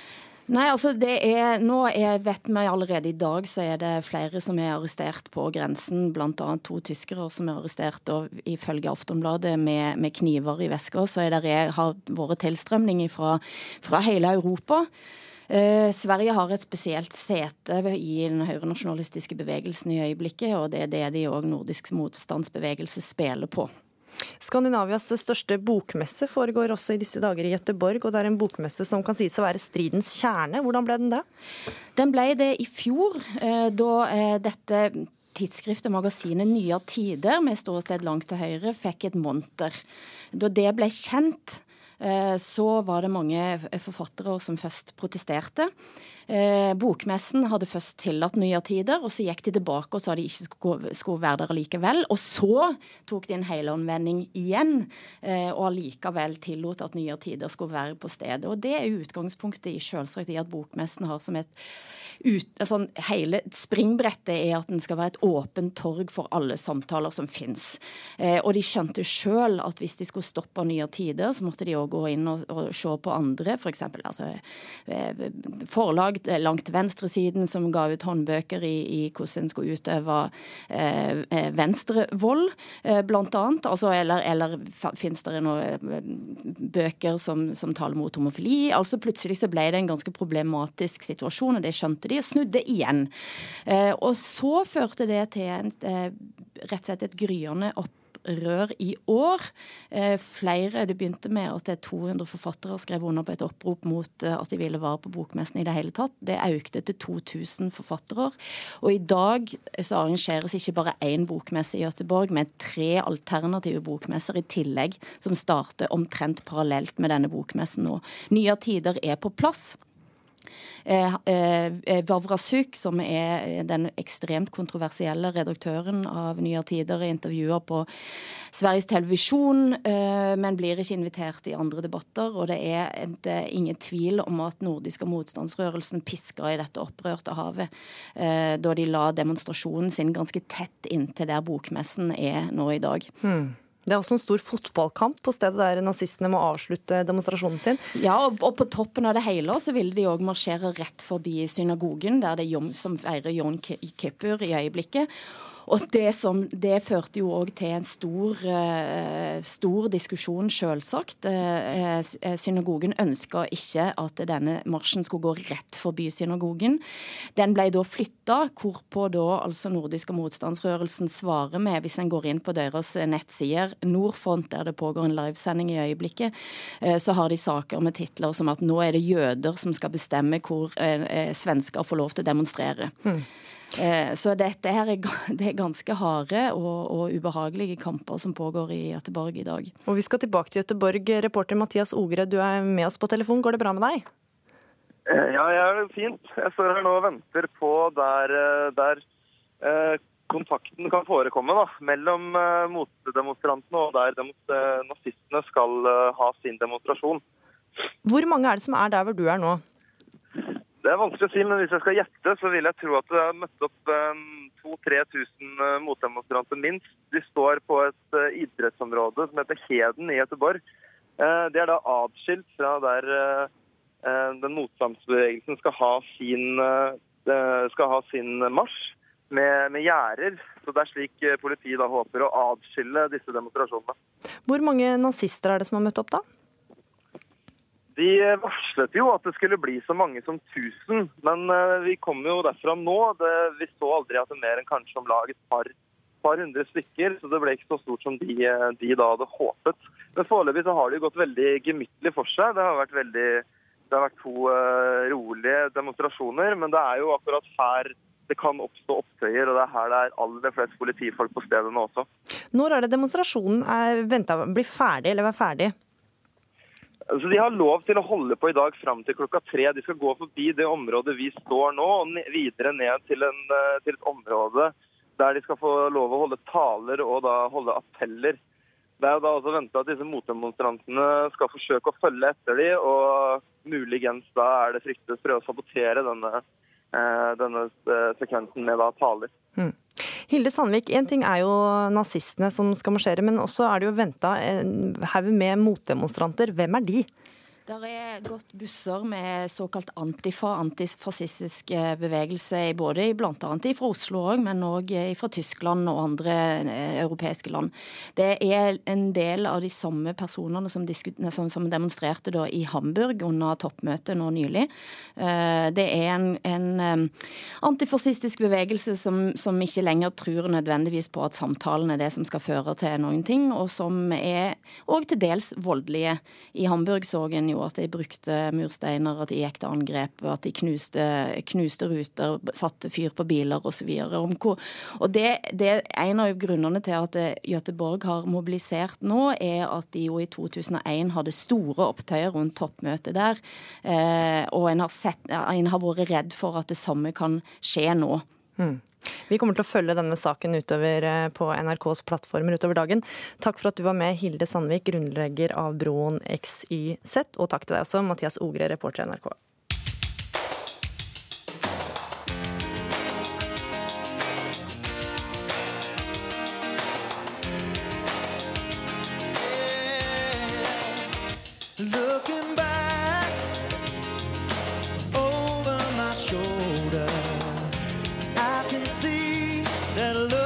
Nei, altså det er, Nå er, vet vi allerede i dag så er det flere som er arrestert på grensen. Bl.a. to tyskere som er arrestert og ifølge Aftonbladet med, med kniver i veska. Så det, har vært tilstrømning fra, fra hele Europa. Eh, Sverige har et spesielt sete i den høyrenasjonalistiske bevegelsen i øyeblikket, og det er det de òg nordisk motstandsbevegelse spiller på. Skandinavias største bokmesse foregår også i disse dager i Gøteborg, og det er en bokmesse som kan sies å være stridens kjerne. Hvordan ble den det? Den ble det i fjor, eh, da eh, dette tidsskriftet, magasinet Nye Tider, med ståsted langt til høyre, fikk et monter. Da det ble kjent, eh, så var det mange forfattere som først protesterte. Eh, Bokmessen hadde først tillatt Nye Tider, og så gikk de tilbake og sa de ikke skulle, være der likevel. Og så tok de en helomvending igjen, eh, og allikevel tillot at Nye Tider skulle være på stedet. Og det er utgangspunktet i selvsagt i at Bokmessen har som et ut, altså, Hele springbrettet er at den skal være et åpent torg for alle samtaler som fins. Eh, og de skjønte sjøl at hvis de skulle stoppe Nye Tider, så måtte de òg gå inn og, og se på andre, f.eks. Altså, eh, forlag Det er langt venstresiden som ga ut håndbøker i, i hvordan en skulle utøve eh, eh, venstrevold, eh, annet. Altså, eller eller fins det noen eh, bøker som, som taler mot homofili? Altså Plutselig så ble det en ganske problematisk situasjon, og det skjønte de, og snudde igjen. Eh, og så førte det til en, eh, rett og slett et gryende opp opprør i år. Eh, flere, Det begynte med at det er 200 forfattere skrev under på et opprop mot eh, at de ville være på bokmessen i det hele tatt. Det økte til 2000 forfattere. Og i dag så arrangeres ikke bare én bokmesse i Gøteborg, men tre alternative bokmesser i tillegg, som starter omtrent parallelt med denne bokmessen nå. Nye tider er på plass. Eh, eh, Vavrasuk, som er den ekstremt kontroversielle redaktøren av Nye Tider, intervjuer på Sveriges Televisjon, eh, men blir ikke invitert i andre debatter. Og det er et, ingen tvil om at nordiske motstandsrørelsen piska i dette opprørte havet da de la demonstrasjonen sin ganske tett inntil der bokmessen er nå i dag. Hmm. Det er også en stor fotballkamp på stedet der nazistene må avslutte demonstrasjonen sin. Ja, og, og på toppen av det hele så ville de òg marsjere rett forbi synagogen, der det er Jom som feirer Jon Kippur i øyeblikket. Og det, som, det førte jo òg til en stor, uh, stor diskusjon, selvsagt. Uh, synagogen ønska ikke at denne marsjen skulle gå rett forbi synagogen. Den ble da flytta, hvorpå da altså nordiske motstandsrørelsen svarer med, hvis en går inn på deres nettsider, Nordfront, der det pågår en livesending i øyeblikket, så har de saker med titler som at nå er det jøder som skal bestemme hvor svensker får lov til å demonstrere. Mm. Eh, så dette her er, det er ganske harde og, og, ubehagelige kamper som pågår i Gøteborg i dag. Og Vi skal tilbake til Gøteborg. Reporter Mathias Ogre, du er med oss på telefon. Går det bra med deg? Eh, ja, jeg er fint. Jeg står her nå og venter på der, eh, der eh, kontakten kan forekomme da, mellom motdemonstrantene og der nazistene skal ha sin demonstrasjon. Hvor mange er det som er der hvor du er nå? Det er vanskelig å si, men hvis jeg skal gjette, så vil jeg tro at det har møtt opp 2000-3000 eh, motdemonstranter minst. De står på et eh, idrettsområde som heter Heden i Göteborg. Eh, det er da atskilt fra der den motstandsbevegelsen skal ha sin, skal ha sin marsj med, med gjerder. Så det er slik politiet da håper å atskille disse demonstrasjonene. Hvor mange nazister er det som har møtt opp, da? De varslet jo at det skulle bli så mange som 1000, men eh, vi kom jo derfra nå. Det, vi så aldri at det mer enn kanskje om lag et par, par hundre stykker, så det ble ikke så stort som de, de da hadde håpet. Men foreløpig så har det jo gått veldig gemyttlig for seg. Det har vært, veldig, det har vært to uh, rolige demonstrasjoner, men det er jo akkurat her det kan oppstå opptøyer, og det er her det er aller flest politifolk på stedet nå også. Når er det demonstrasjonen er venta å bli ferdig, eller være ferdig? Altså, de har lov til å holde på i dag fram til klokka tre. De skal gå forbi det området vi står nå, og videre ned til, en, eh, til, et område der de skal få lov å holde taler og da holde appeller. Det er jo da også venta at disse motdemonstrantene skal forsøke å følge etter de, og muligens da er det fryktet prøve å sabotere denne, eh, denne eh, sekvensen med da taler. Mm. Hilde Sandvik, én ting er jo nazistene som skal marsjere, men også er det jo venta en haug med motdemonstranter. Hvem er de? Det er gått busser med såkalt antifa, antifascistisk eh, bevegelse, både bl.a. fra Oslo òg, men òg fra Tyskland og andre eh, europeiske land. Det er en del av de samme personene som, som demonstrerte i Hamburg under toppmøtet nå nylig. Eh, det er en, en antifascistisk bevegelse som, som, ikke lenger tror nødvendigvis på at samtalen er det som skal føre til noen ting, og som er òg til dels voldelige. I Hamburg så en jo at de brukte mursteiner, at de gikk til angrep, at de knuste, knuste ruter, satte fyr på biler osv. Det, det en av grunnene til at Göteborg har mobilisert nå, er at de jo i 2001 hadde store opptøyer rundt toppmøtet der. Eh, og en har, sett, en har vært redd for at det samme kan skje nå. Hmm. Vi kommer til å følge denne saken utover eh, på NRKs plattformer utover dagen. Takk for at du var med, Hilde Sandvik, grunnlegger av Broen XYZ. Og takk til deg også, Mathias Ogre, reporter i NRK. got look.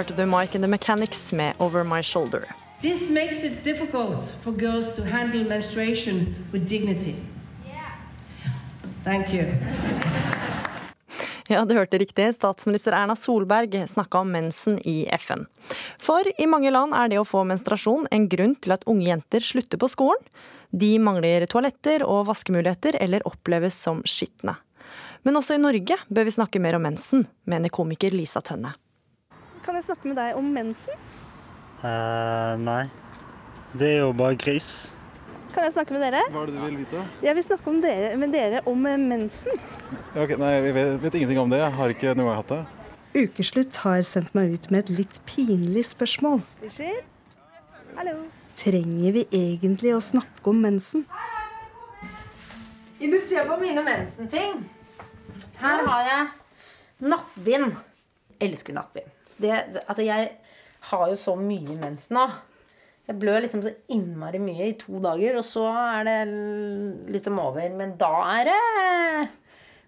Hørte du Mike and the Mechanics med 'Over My Shoulder'. This makes it difficult for girls to handle menstruation with dignity. Thank you. Ja, du hørte riktig. Statsminister Erna Solberg snakka om mensen i FN. For i mange land er det å få menstruasjon en grunn til at unge jenter slutter på skolen. De mangler toaletter og vaskemuligheter eller oppleves som skitne. Men også i Norge bør vi snakke mer om mensen, mener komiker Lisa Tønne. Kan jeg snakke med deg om mensen? Uh, nei. Det er jo bare gris. Kan jeg snakke med dere? Hva er det du vil vite? Jeg vil snakke om dere, med dere om eh, mensen. Ja, ok, nei, Jeg vet, vet ingenting om det. Jeg har ikke noen gang hatt det. Ukeslutt har sendt meg ut med et litt pinlig spørsmål. Hallo. Trenger vi egentlig å snakke om mensen? Vil du se på mine mensenting? Her har jeg nattbind. Elsker nattbind. Det, altså jeg har jo så mye mens nå. Jeg blør liksom så innmari mye i to dager, og så er det liksom over. Men da er det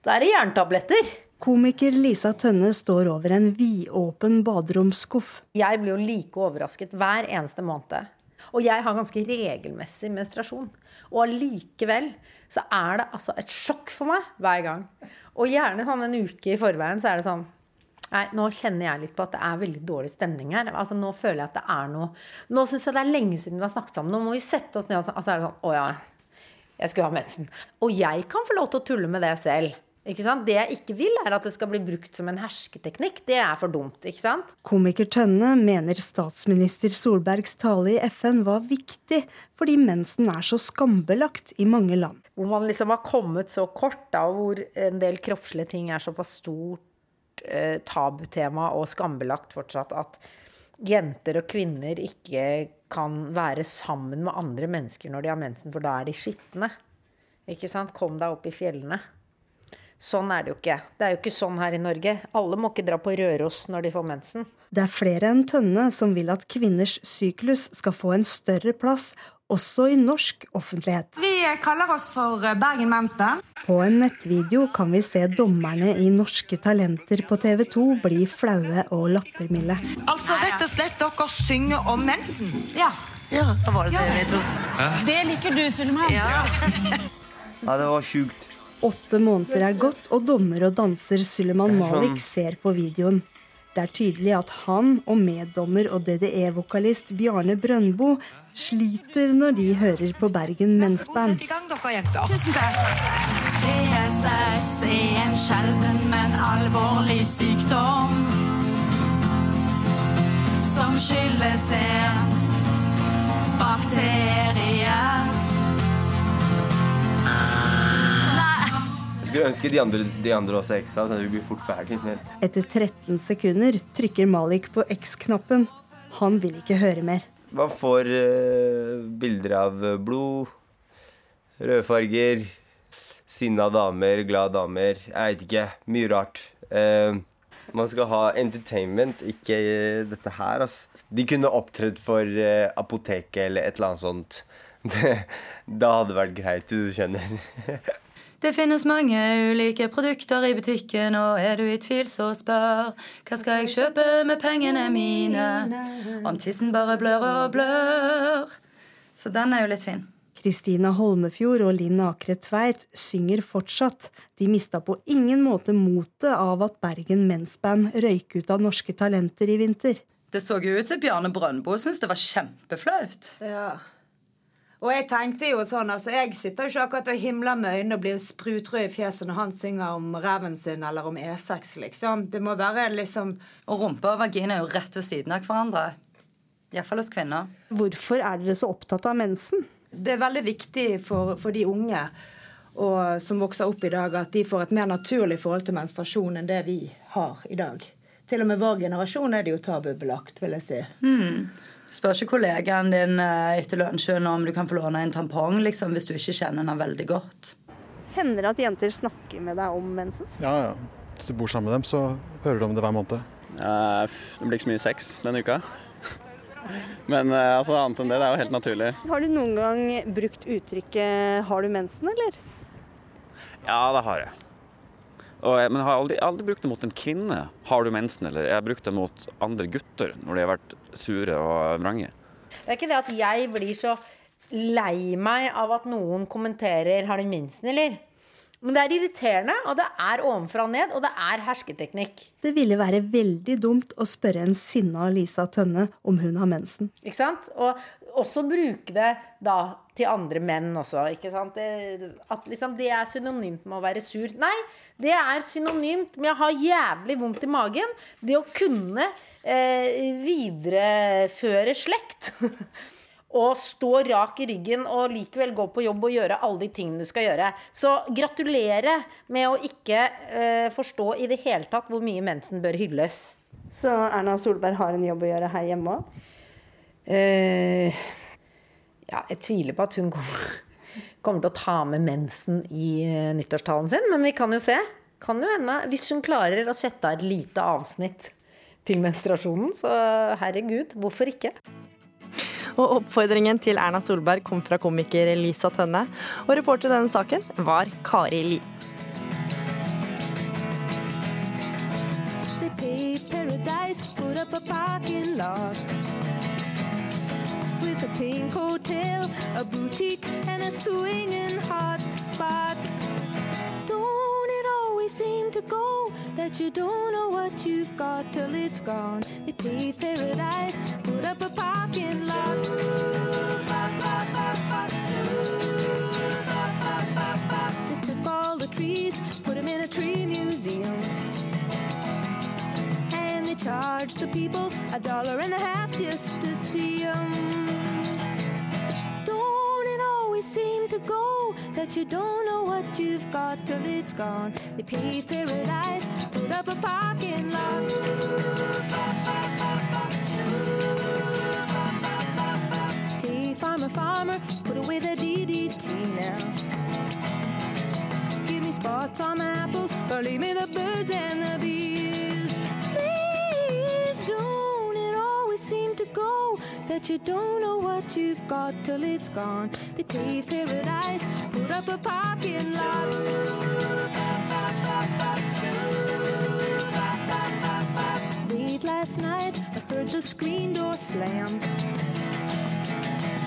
Da er det jerntabletter. Komiker Lisa Tønne står over en vidåpen baderomsskuff. Jeg blir jo like overrasket hver eneste måned. Og jeg har ganske regelmessig menstruasjon. Og allikevel så er det altså et sjokk for meg hver gang. Og gjerne sånn en uke i forveien så er det sånn Nei, nå kjenner jeg litt på at det er veldig dårlig stemning her. Altså, nå føler jeg at det er noe Nå syns jeg det er lenge siden vi har snakket sammen. Nå må vi sette oss ned og så altså er det sånn Å ja, jeg skulle ha mensen. Og jeg kan få lov til å tulle med det selv. Ikke sant? Det jeg ikke vil, er at det skal bli brukt som en hersketeknikk. Det er for dumt. ikke sant? Komiker Tønne mener statsminister Solbergs tale i FN var viktig fordi mensen er så skambelagt i mange land. Hvor man liksom har kommet så kort, da, hvor en del kroppslige ting er såpass stort eh, tabutema og skambelagt fortsatt at jenter og kvinner ikke kan være sammen med andre mennesker når de har mensen, for da er de skitne. Ikke sant? Kom deg opp i fjellene. Sånn er det jo ikke. Det er jo ikke sånn her i Norge. Alle må ikke dra på Røros når de får mensen. Det er flere enn Tønne som vil at kvinners syklus skal få en større plass, også i norsk offentlighet. Vi kaller oss for Bergen Mensen. På en nettvideo kan vi se dommerne i Norske Talenter på TV 2 bli flaue og lattermilde. Altså rett og slett dere synger om mensen. Ja. ja det var det ja. vi trodde. Det liker du, Suleman. Ja. Ja, det var sjukt. Åtte måneder er gått, og dommer og danser Suleman Malik ser på videoen. Det er tydelig at han og meddommer og DDE-vokalist Bjarne Brøndbo sliter når de hører på Bergen Mensband. Tusen takk. TSS er en sjelden, men alvorlig sykdom som skyldes en bakterie. Skulle ønske de andre, de andre også X-a, så vi blir fort ferdig. Etter 13 sekunder trykker Malik på X-knappen. Han vil ikke høre mer. man får uh, bilder av blod, rødfarger, sinna damer, glade damer. Jeg vet ikke. Mye rart. Uh, man skal ha entertainment, ikke uh, dette her, altså. De kunne opptredd for eh, apoteket eller et eller annet sånt. da hadde det vært greit, du skjønner. Det finnes mange ulike produkter i butikken, og er du i tvil, så spør. Hva skal jeg kjøpe med pengene mine? Om tissen bare blør og blør. Så den er jo litt fin. Kristina Holmefjord og Linn Akre Tveit synger fortsatt. De mista på ingen måte motet av at Bergen Mensband røyk ut av Norske Talenter i vinter. Det så jo ut som Bjarne Brøndbo syntes det var kjempeflaut. Ja. Og jeg tenkte jo sånn, altså jeg sitter jo ikke akkurat og himler med øynene og blir sprutrød i fjeset når han synger om reven sin eller om E6, liksom. Det må være liksom Og rumpe og vagina er jo rett ved siden av hverandre. Iallfall hos kvinner. Hvorfor er dere så opptatt av mensen? Det er veldig viktig for, for de unge og, som vokser opp i dag, at de får et mer naturlig forhold til menstruasjon enn det vi har i dag. Til og med vår generasjon er det jo tabubelagt, vil jeg si. Hmm. Spør ikke kollegaen din eh, etter lunsjen om du kan få låne en tampong liksom, hvis du ikke kjenner den veldig godt. Hender det at jenter snakker med deg om mensen? Ja, ja. Hvis du bor sammen med dem, så hører du om det hver måned. Eh, det blir ikke så mye sex denne uka. Men eh, altså, annet enn det, det er jo helt naturlig. Har du noen gang brukt uttrykket 'har du mensen', eller? Ja, det har jeg. Og, jeg- men jeg har aldri, aldri brukt det mot en kvinne. Har du mensen? Eller jeg har brukt det mot andre gutter når de har vært sure og vrange. Det er ikke det at jeg blir så lei meg av at noen kommenterer 'har du mensen', eller? Men det er irriterende, og det er ovenfra og ned, og det er hersketeknikk. Det ville være veldig dumt å spørre en sinna Lisa Tønne om hun har mensen. Ikke sant? Og også bruke det da til andre menn også. ikke sant? Det, at liksom det er synonymt med å være sur. Nei, det er synonymt med å ha jævlig vondt i magen. Det å kunne eh, videreføre slekt. og stå rak i ryggen og likevel gå på jobb og gjøre alle de tingene du skal gjøre. Så gratulerer med å ikke eh, forstå i det hele tatt hvor mye mensen bør hylles. Så Erna Solberg har en jobb å gjøre her hjemme òg? Eh, ja, jeg tviler på at hun kommer, kommer til å ta med mensen i eh, nyttårstalen sin, men vi kan jo se. Kan jo hende, Hvis hun klarer å sette av et lite avsnitt til menstruasjonen, så herregud, hvorfor ikke? Og oppfordringen til Erna Solberg kom fra komiker Lisa Tønne. Og reporter i denne saken var Kari Li. Paradise, put up a parking lot pink hotel, a boutique, and a swinging hot spot. Don't it always seem to go that you don't know what you've got till it's gone? They paved paradise, put up a parking lot. They took all the trees, put them in a tree museum. And they charged the people a dollar and a half just to see them. To go that you don't know what you've got till it's gone? They paved paradise, put up a parking lot. Hey, farmer, farmer, put away the DDT now. Give me spots on my apples, or leave me the birds and the bees. That you don't know what you've got till it's gone. They paved paradise, put up a parking lot. Late last night, I heard the screen door slam.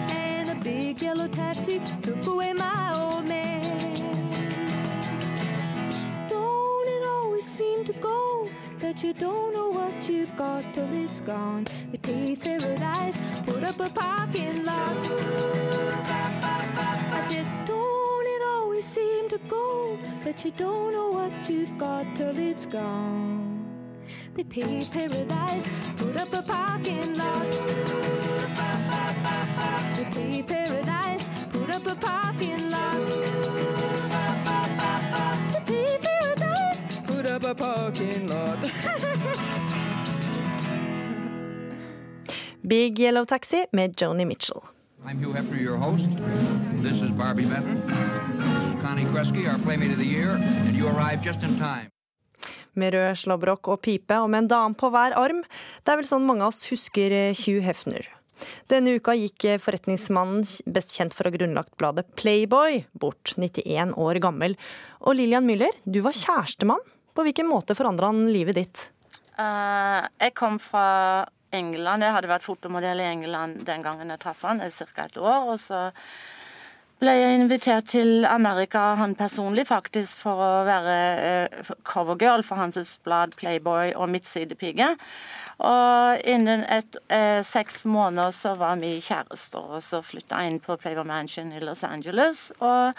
And a big yellow taxi took away my old man. That you don't know what you've got till it's gone? They paved paradise, put up a parking lot. I said, don't it always seem to go that you don't know what you've got till it's gone? They paved paradise, put up a parking lot. They paved paradise, put up a parking lot. Up a parking lot. Big Yellow Taxi med Joni Mitchell. I'm Hugh Hefner, your host. This is Barbie Benton. This is Connie Kresge, our Playmate of the Year, and you arrived just in time. Med rød slåbrok og pipe og med en dame på hver arm. Det er vel sånn mange av oss husker eh, Hugh Hefner. Denne uka gikk eh, forretningsmannen, best kjent for å ha grunnlagt bladet Playboy, bort, 91 år gammel. Og Lillian Müller, du var kjærestemann. På hvilken måte forandra han livet ditt? Uh, jeg kom fra England. Jeg hadde vært fotomodell i England den gangen jeg traff han, ca. et år. Og så ble jeg invitert til Amerika, han personlig faktisk, for å være uh, covergirl for hans blad Playboy og Midtsidepige. Og innen et, uh, seks måneder så var vi kjærester, og så flytta jeg inn på Playboy Mansion i Los Angeles. og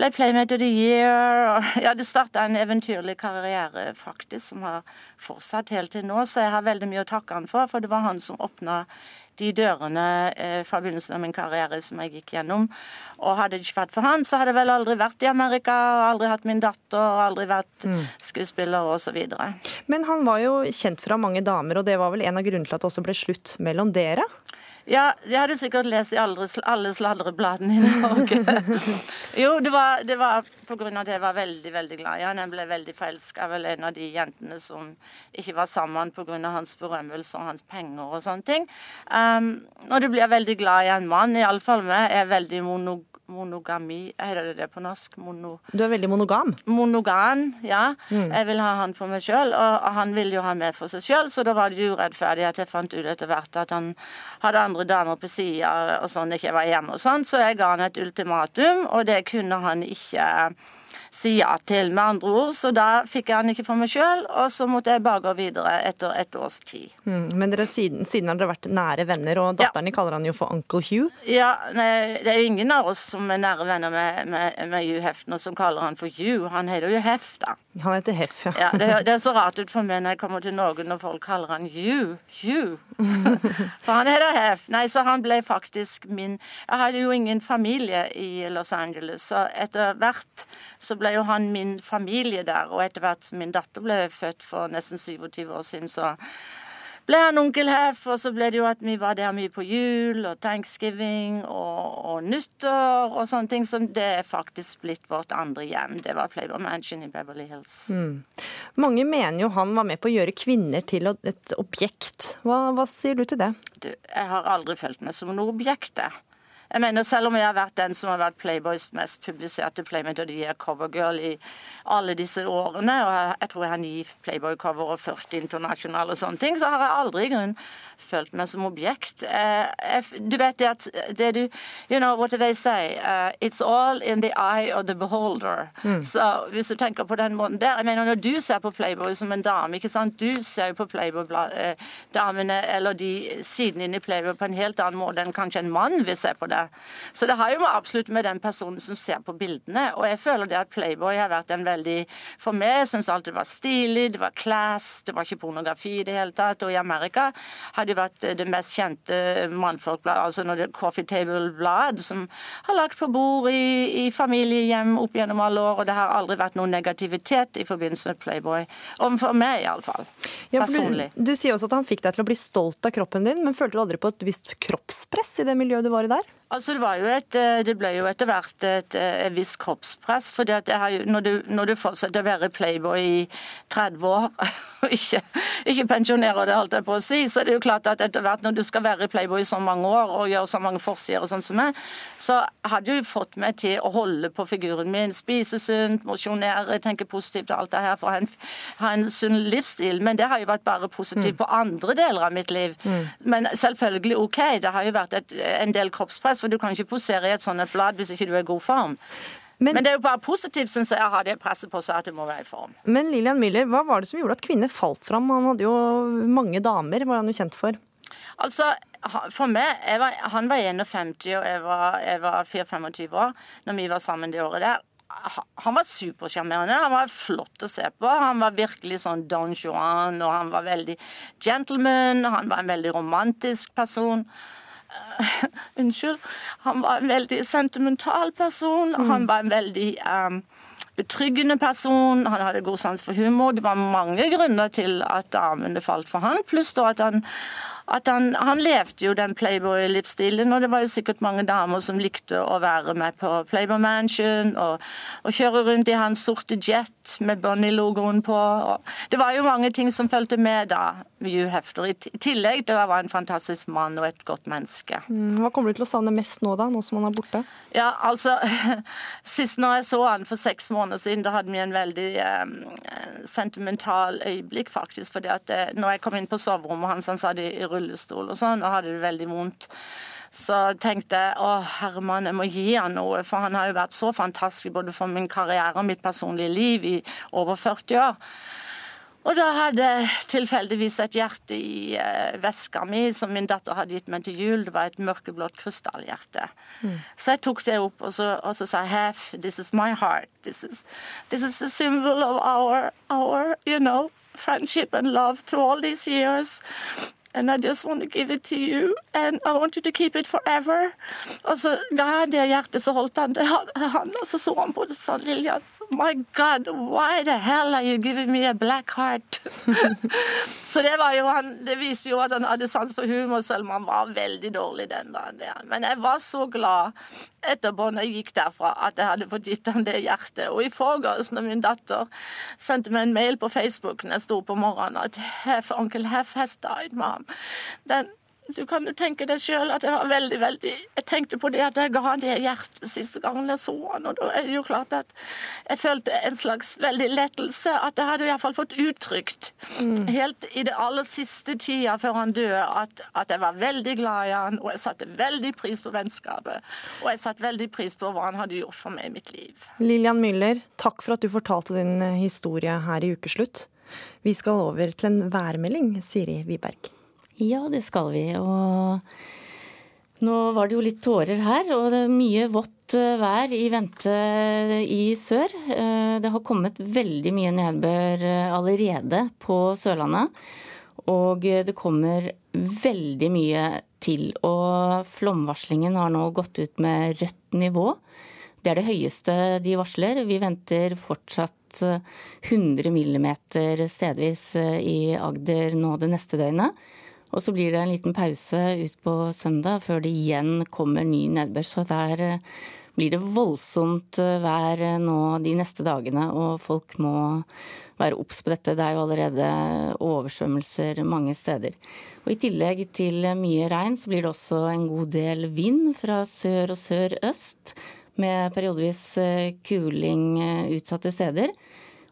ble Playmate of the Year. Ja, det starta en eventyrlig karriere faktisk, som har fortsatt helt til nå. Så jeg har veldig mye å takke han for, for det var han som åpna de dørene eh, fra begynnelsen av min karriere som jeg gikk gjennom. Og hadde det ikke vært for han, så hadde jeg vel aldri vært i Amerika, og aldri hatt min datter, og aldri vært Mm. skuespiller osv. Men han var jo kjent fra mange damer, og det var vel en av grunnene til at det også ble slutt mellom dere? Ja, jeg hadde sikkert lest i alle, alle sladrebladene i Norge. jo, det var, det var på grunn av at jeg var veldig veldig glad i han. Jeg ble veldig forelska. av en av de jentene som ikke var sammen pga. hans berømmelse og hans penger og sånne ting. Um, og du blir veldig glad i en mann, iallfall meg, er veldig mono, monogami Heter det det på norsk? Mono, Du er veldig monogam. monogam, ja. Mm. Jeg vil ha han for meg sjøl, og og han ville jo ha meg for seg sjøl, så da var det jo urettferdig at jeg fant ut etter hvert at han hadde andre damer på sida og sånn, ikke var hjemme og sånn, så jeg ga han et ultimatum, og det kunne han ikke si ja til, med andre ord, så da fikk jeg han ikke for meg sjøl, og så måtte jeg bare gå videre etter et års tid. Mm. Men dere, siden, siden har dere vært nære venner, og datteren ja. kaller han jo for Uncle Hugh. Ja, nei, Det er ingen av oss som er nære venner med, med, med Hugh Hefner som kaller han for Hugh. Han heter jo Hef, da. Han heter Hef, ja. Ja, det, det er så rart ut for meg når jeg kommer til Norge når folk kaller han Hugh. Hugh. For han heter Hef. Nei, så han ble faktisk min Jeg hadde jo ingen familie i Los Angeles, så etter hvert så ble jo han min familie der. Og etter hvert som min datter ble født for nesten 27 år siden, så ble han onkel Hef, og så ble det jo at vi var der mye på jul og thanksgiving og, og nyttår og sånne ting. Så det er faktisk blitt vårt andre hjem. Det var Playboy Mansion i Beverly Hills. Mm. Mange mener jo han var med på å gjøre kvinner til et objekt. Hva, hva sier du til det? Du, jeg har aldri følt meg som noe objekt. jeg. Jeg mener, Selv om jeg har vært den som har vært Playboys mest publiserte Playmate og de er covergirl i alle disse årene, og jeg, tror jeg har ni Playboy-cover og 40 internasjonale og sånne ting, så har jeg aldri i grunnen følt meg som objekt. Eh, du vet det at det du You know, what do they say? Uh, it's all in the eye of the beholder. Mm. Så hvis du tenker på den måten der jeg mener Når du ser på Playboy som en dame, ikke sant? du ser jo på Playboy-damene eller de sidene inne i Playboy på en helt annen måte enn kanskje en mann vil se på det. Så det har jo med absolutt med den personen som ser på bildene. Og jeg føler det at Playboy har vært en veldig For meg syns alt det var stilig, det var class, det var ikke pornografi i det hele tatt. Og i Amerika har det vært det mest kjente mannfolkbladet, altså når det er Coffee Table-blad, som har lagt på bord i, i familiehjem opp gjennom alle år, og det har aldri vært noen negativitet i forbindelse med Playboy. Overfor meg, iallfall. Ja, Personlig. du, du sier også at han fikk deg til å bli stolt av kroppen din, men følte du aldri på et visst kroppspress i det miljøet du var i der? Altså Det var jo et, eh, det ble jo etter hvert et, eh, et visst kroppspress. fordi at jeg har når, du, når du fortsetter å være playboy i 30 år, og ikke, ikke pensjonerer det, holdt jeg på å si, så er det jo klart at etter hvert når du skal være playboy i så mange år og gjøre så mange forsider og sånn som meg, så hadde jo fått meg til å holde på figuren min. Spise sunt, mosjonere, tenke positivt og alt det her for å ha en, ha en sunn livsstil. Men det har jo vært bare positivt på andre deler av mitt liv. Men selvfølgelig OK, det har jo vært et, en del kroppspress, for du kan ikke posere i et sånt blad hvis ikke du er i god form. Men, det er jo bare positivt, syns jeg, å ha det presset på seg at det må være i form. Men Lillian Miller, hva var det som gjorde at kvinner falt fram? Han hadde jo mange damer, var han jo kjent for. Altså, for meg, var, Han var 51, og jeg var, jeg var 24-25 år når vi var sammen det året der. Han var supersjarmerende, han var flott å se på. Han var virkelig sånn Don Juan, og han var veldig gentleman, han var en veldig romantisk person. Unnskyld. Han var en veldig sentimental person. Han var en veldig um, betryggende person. Han hadde god sans for humor. Det var mange grunner til at damene falt for han, pluss da at han at han, han levde jo den Playboy-livsstilen, og det var jo sikkert mange damer som likte å være med på Playboy Mansion og, og kjøre rundt i hans sorte jet med Bunny-logoen på. Det var jo mange ting som fulgte med da, Hugh Hefter. I tillegg til at han var en fantastisk mann og et godt menneske. Mm, Hva kommer du til å savne mest nå, da, nå som han er borte? Ja, altså Sist når jeg så han for seks måneder siden, da hadde vi en veldig eh, sentimental øyeblikk, faktisk. fordi at eh, når jeg kom inn på soverommet hans, han sa det i, i rullestol og sånn, og hadde det veldig vondt. Så tenkte jeg å Herman, jeg må gi han noe, for han har jo vært så fantastisk både for min karriere og mitt personlige liv i over 40 år. Og da hadde jeg tilfeldigvis et hjerte i eh, veska mi som min datter hadde gitt meg til jul. Det var et mørkeblått krystallhjerte. Så jeg tok det opp og så, og så sa jeg, this is my heart. This is, this is the symbol of our, our, you know, friendship and love through all these years. And I just want to give it to you, and I want you to keep it forever. Og så ga jeg det hjertet, så holdt han det, han, og så så han på det og sa, Lillian, my God, why the hell are you giving me a black heart? så det var jo han, det viser jo at han hadde sans for humor, selv om han var veldig dårlig den dagen. der. Men jeg var så glad etterpå når jeg gikk derfra, at jeg hadde fått gitt ham det hjertet. Og i forgårs, når min datter sendte meg en mail på Facebook når jeg sto på morgenen at Hef, onkel Hef has died, mom. Den, du kan jo tenke deg sjøl at jeg var veldig, veldig Jeg tenkte på det at jeg ga han det hjertet siste gangen jeg så han, og da er det jo klart at jeg følte en slags veldig lettelse. At jeg hadde iallfall fått uttrykt helt i det aller siste tida før han døde, at, at jeg var veldig glad i han, og jeg satte veldig pris på vennskapet. Og jeg satte veldig pris på hva han hadde gjort for meg i mitt liv. Lillian Müller, takk for at du fortalte din eh, historie her i Ukeslutt. Vi skal over til en værmelding, Siri Wiberg. Ja, det skal vi. Og nå var det jo litt tårer her, og det er mye vått eh, vær i vente i sør. Eh, Det har kommet veldig mye nedbør eh, allerede på Sørlandet. Og det kommer veldig mye til. Og flomvarslingen har nå gått ut med rødt nivå. Det er det høyeste de varsler. Vi venter fortsatt 100 millimeter stedvis i Agder nå det neste døgnet. Og så blir det en liten pause ut på søndag før det igjen kommer ny nedbør. Så der eh, blir det voldsomt eh, vær eh, nå de neste dagene, og folk må være obs på dette. Det er jo allerede oversvømmelser mange steder. Og I tillegg til mye regn, så blir det også en god del vind fra sør og sør-øst, med periodevis kuling utsatte steder.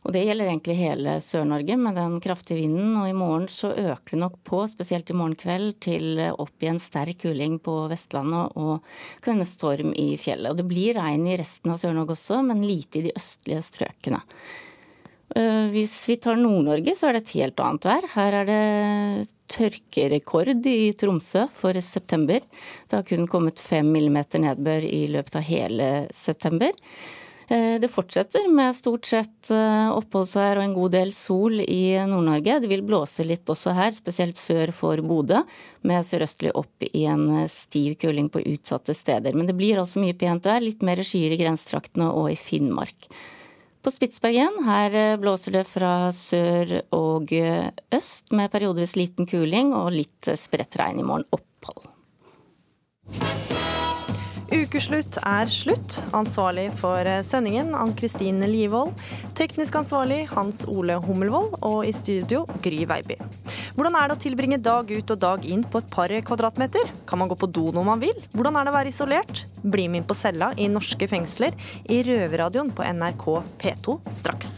Og det gjelder egentlig hele Sør-Norge med den kraftige vinden. Og i morgen så øker det nok på, spesielt i morgen kveld, til opp i en sterk kuling på Vestlandet og kan hende storm i fjellet. Og det blir regn i resten av Sør-Norge også, men lite i de østlige strøkene. Eh, Hvis vi tar Nord-Norge, så er det et helt annet vær. Her er det tørkerekord i Tromsø for september. Det har kun kommet fem millimeter nedbør i løpet av hele september. Eh, Det fortsetter med stort sett eh, oppholdsvær og en god del sol i Nord-Norge. Det vil blåse litt også her, spesielt sør for Bodø, med sørøstlig opp i en eh, stiv kuling på utsatte steder. Men det blir altså mye pent vær, litt mer skyer i grensetraktene og i Finnmark. På Spitsbergen her blåser det fra sør og øst med periodevis liten kuling og litt spredt regn i morgen. Opphold. Ukeslutt er slutt. Ansvarlig for sendingen Ann-Kristin Livold. Teknisk ansvarlig Hans Ole Hummelvold. Og i studio Gry Veiby. Hvordan er det å tilbringe dag ut og dag inn på et par kvadratmeter? Kan man gå på do når man vil? Hvordan er det å være isolert? Bli med inn på cella i norske fengsler i Røverradioen på NRK P2 straks.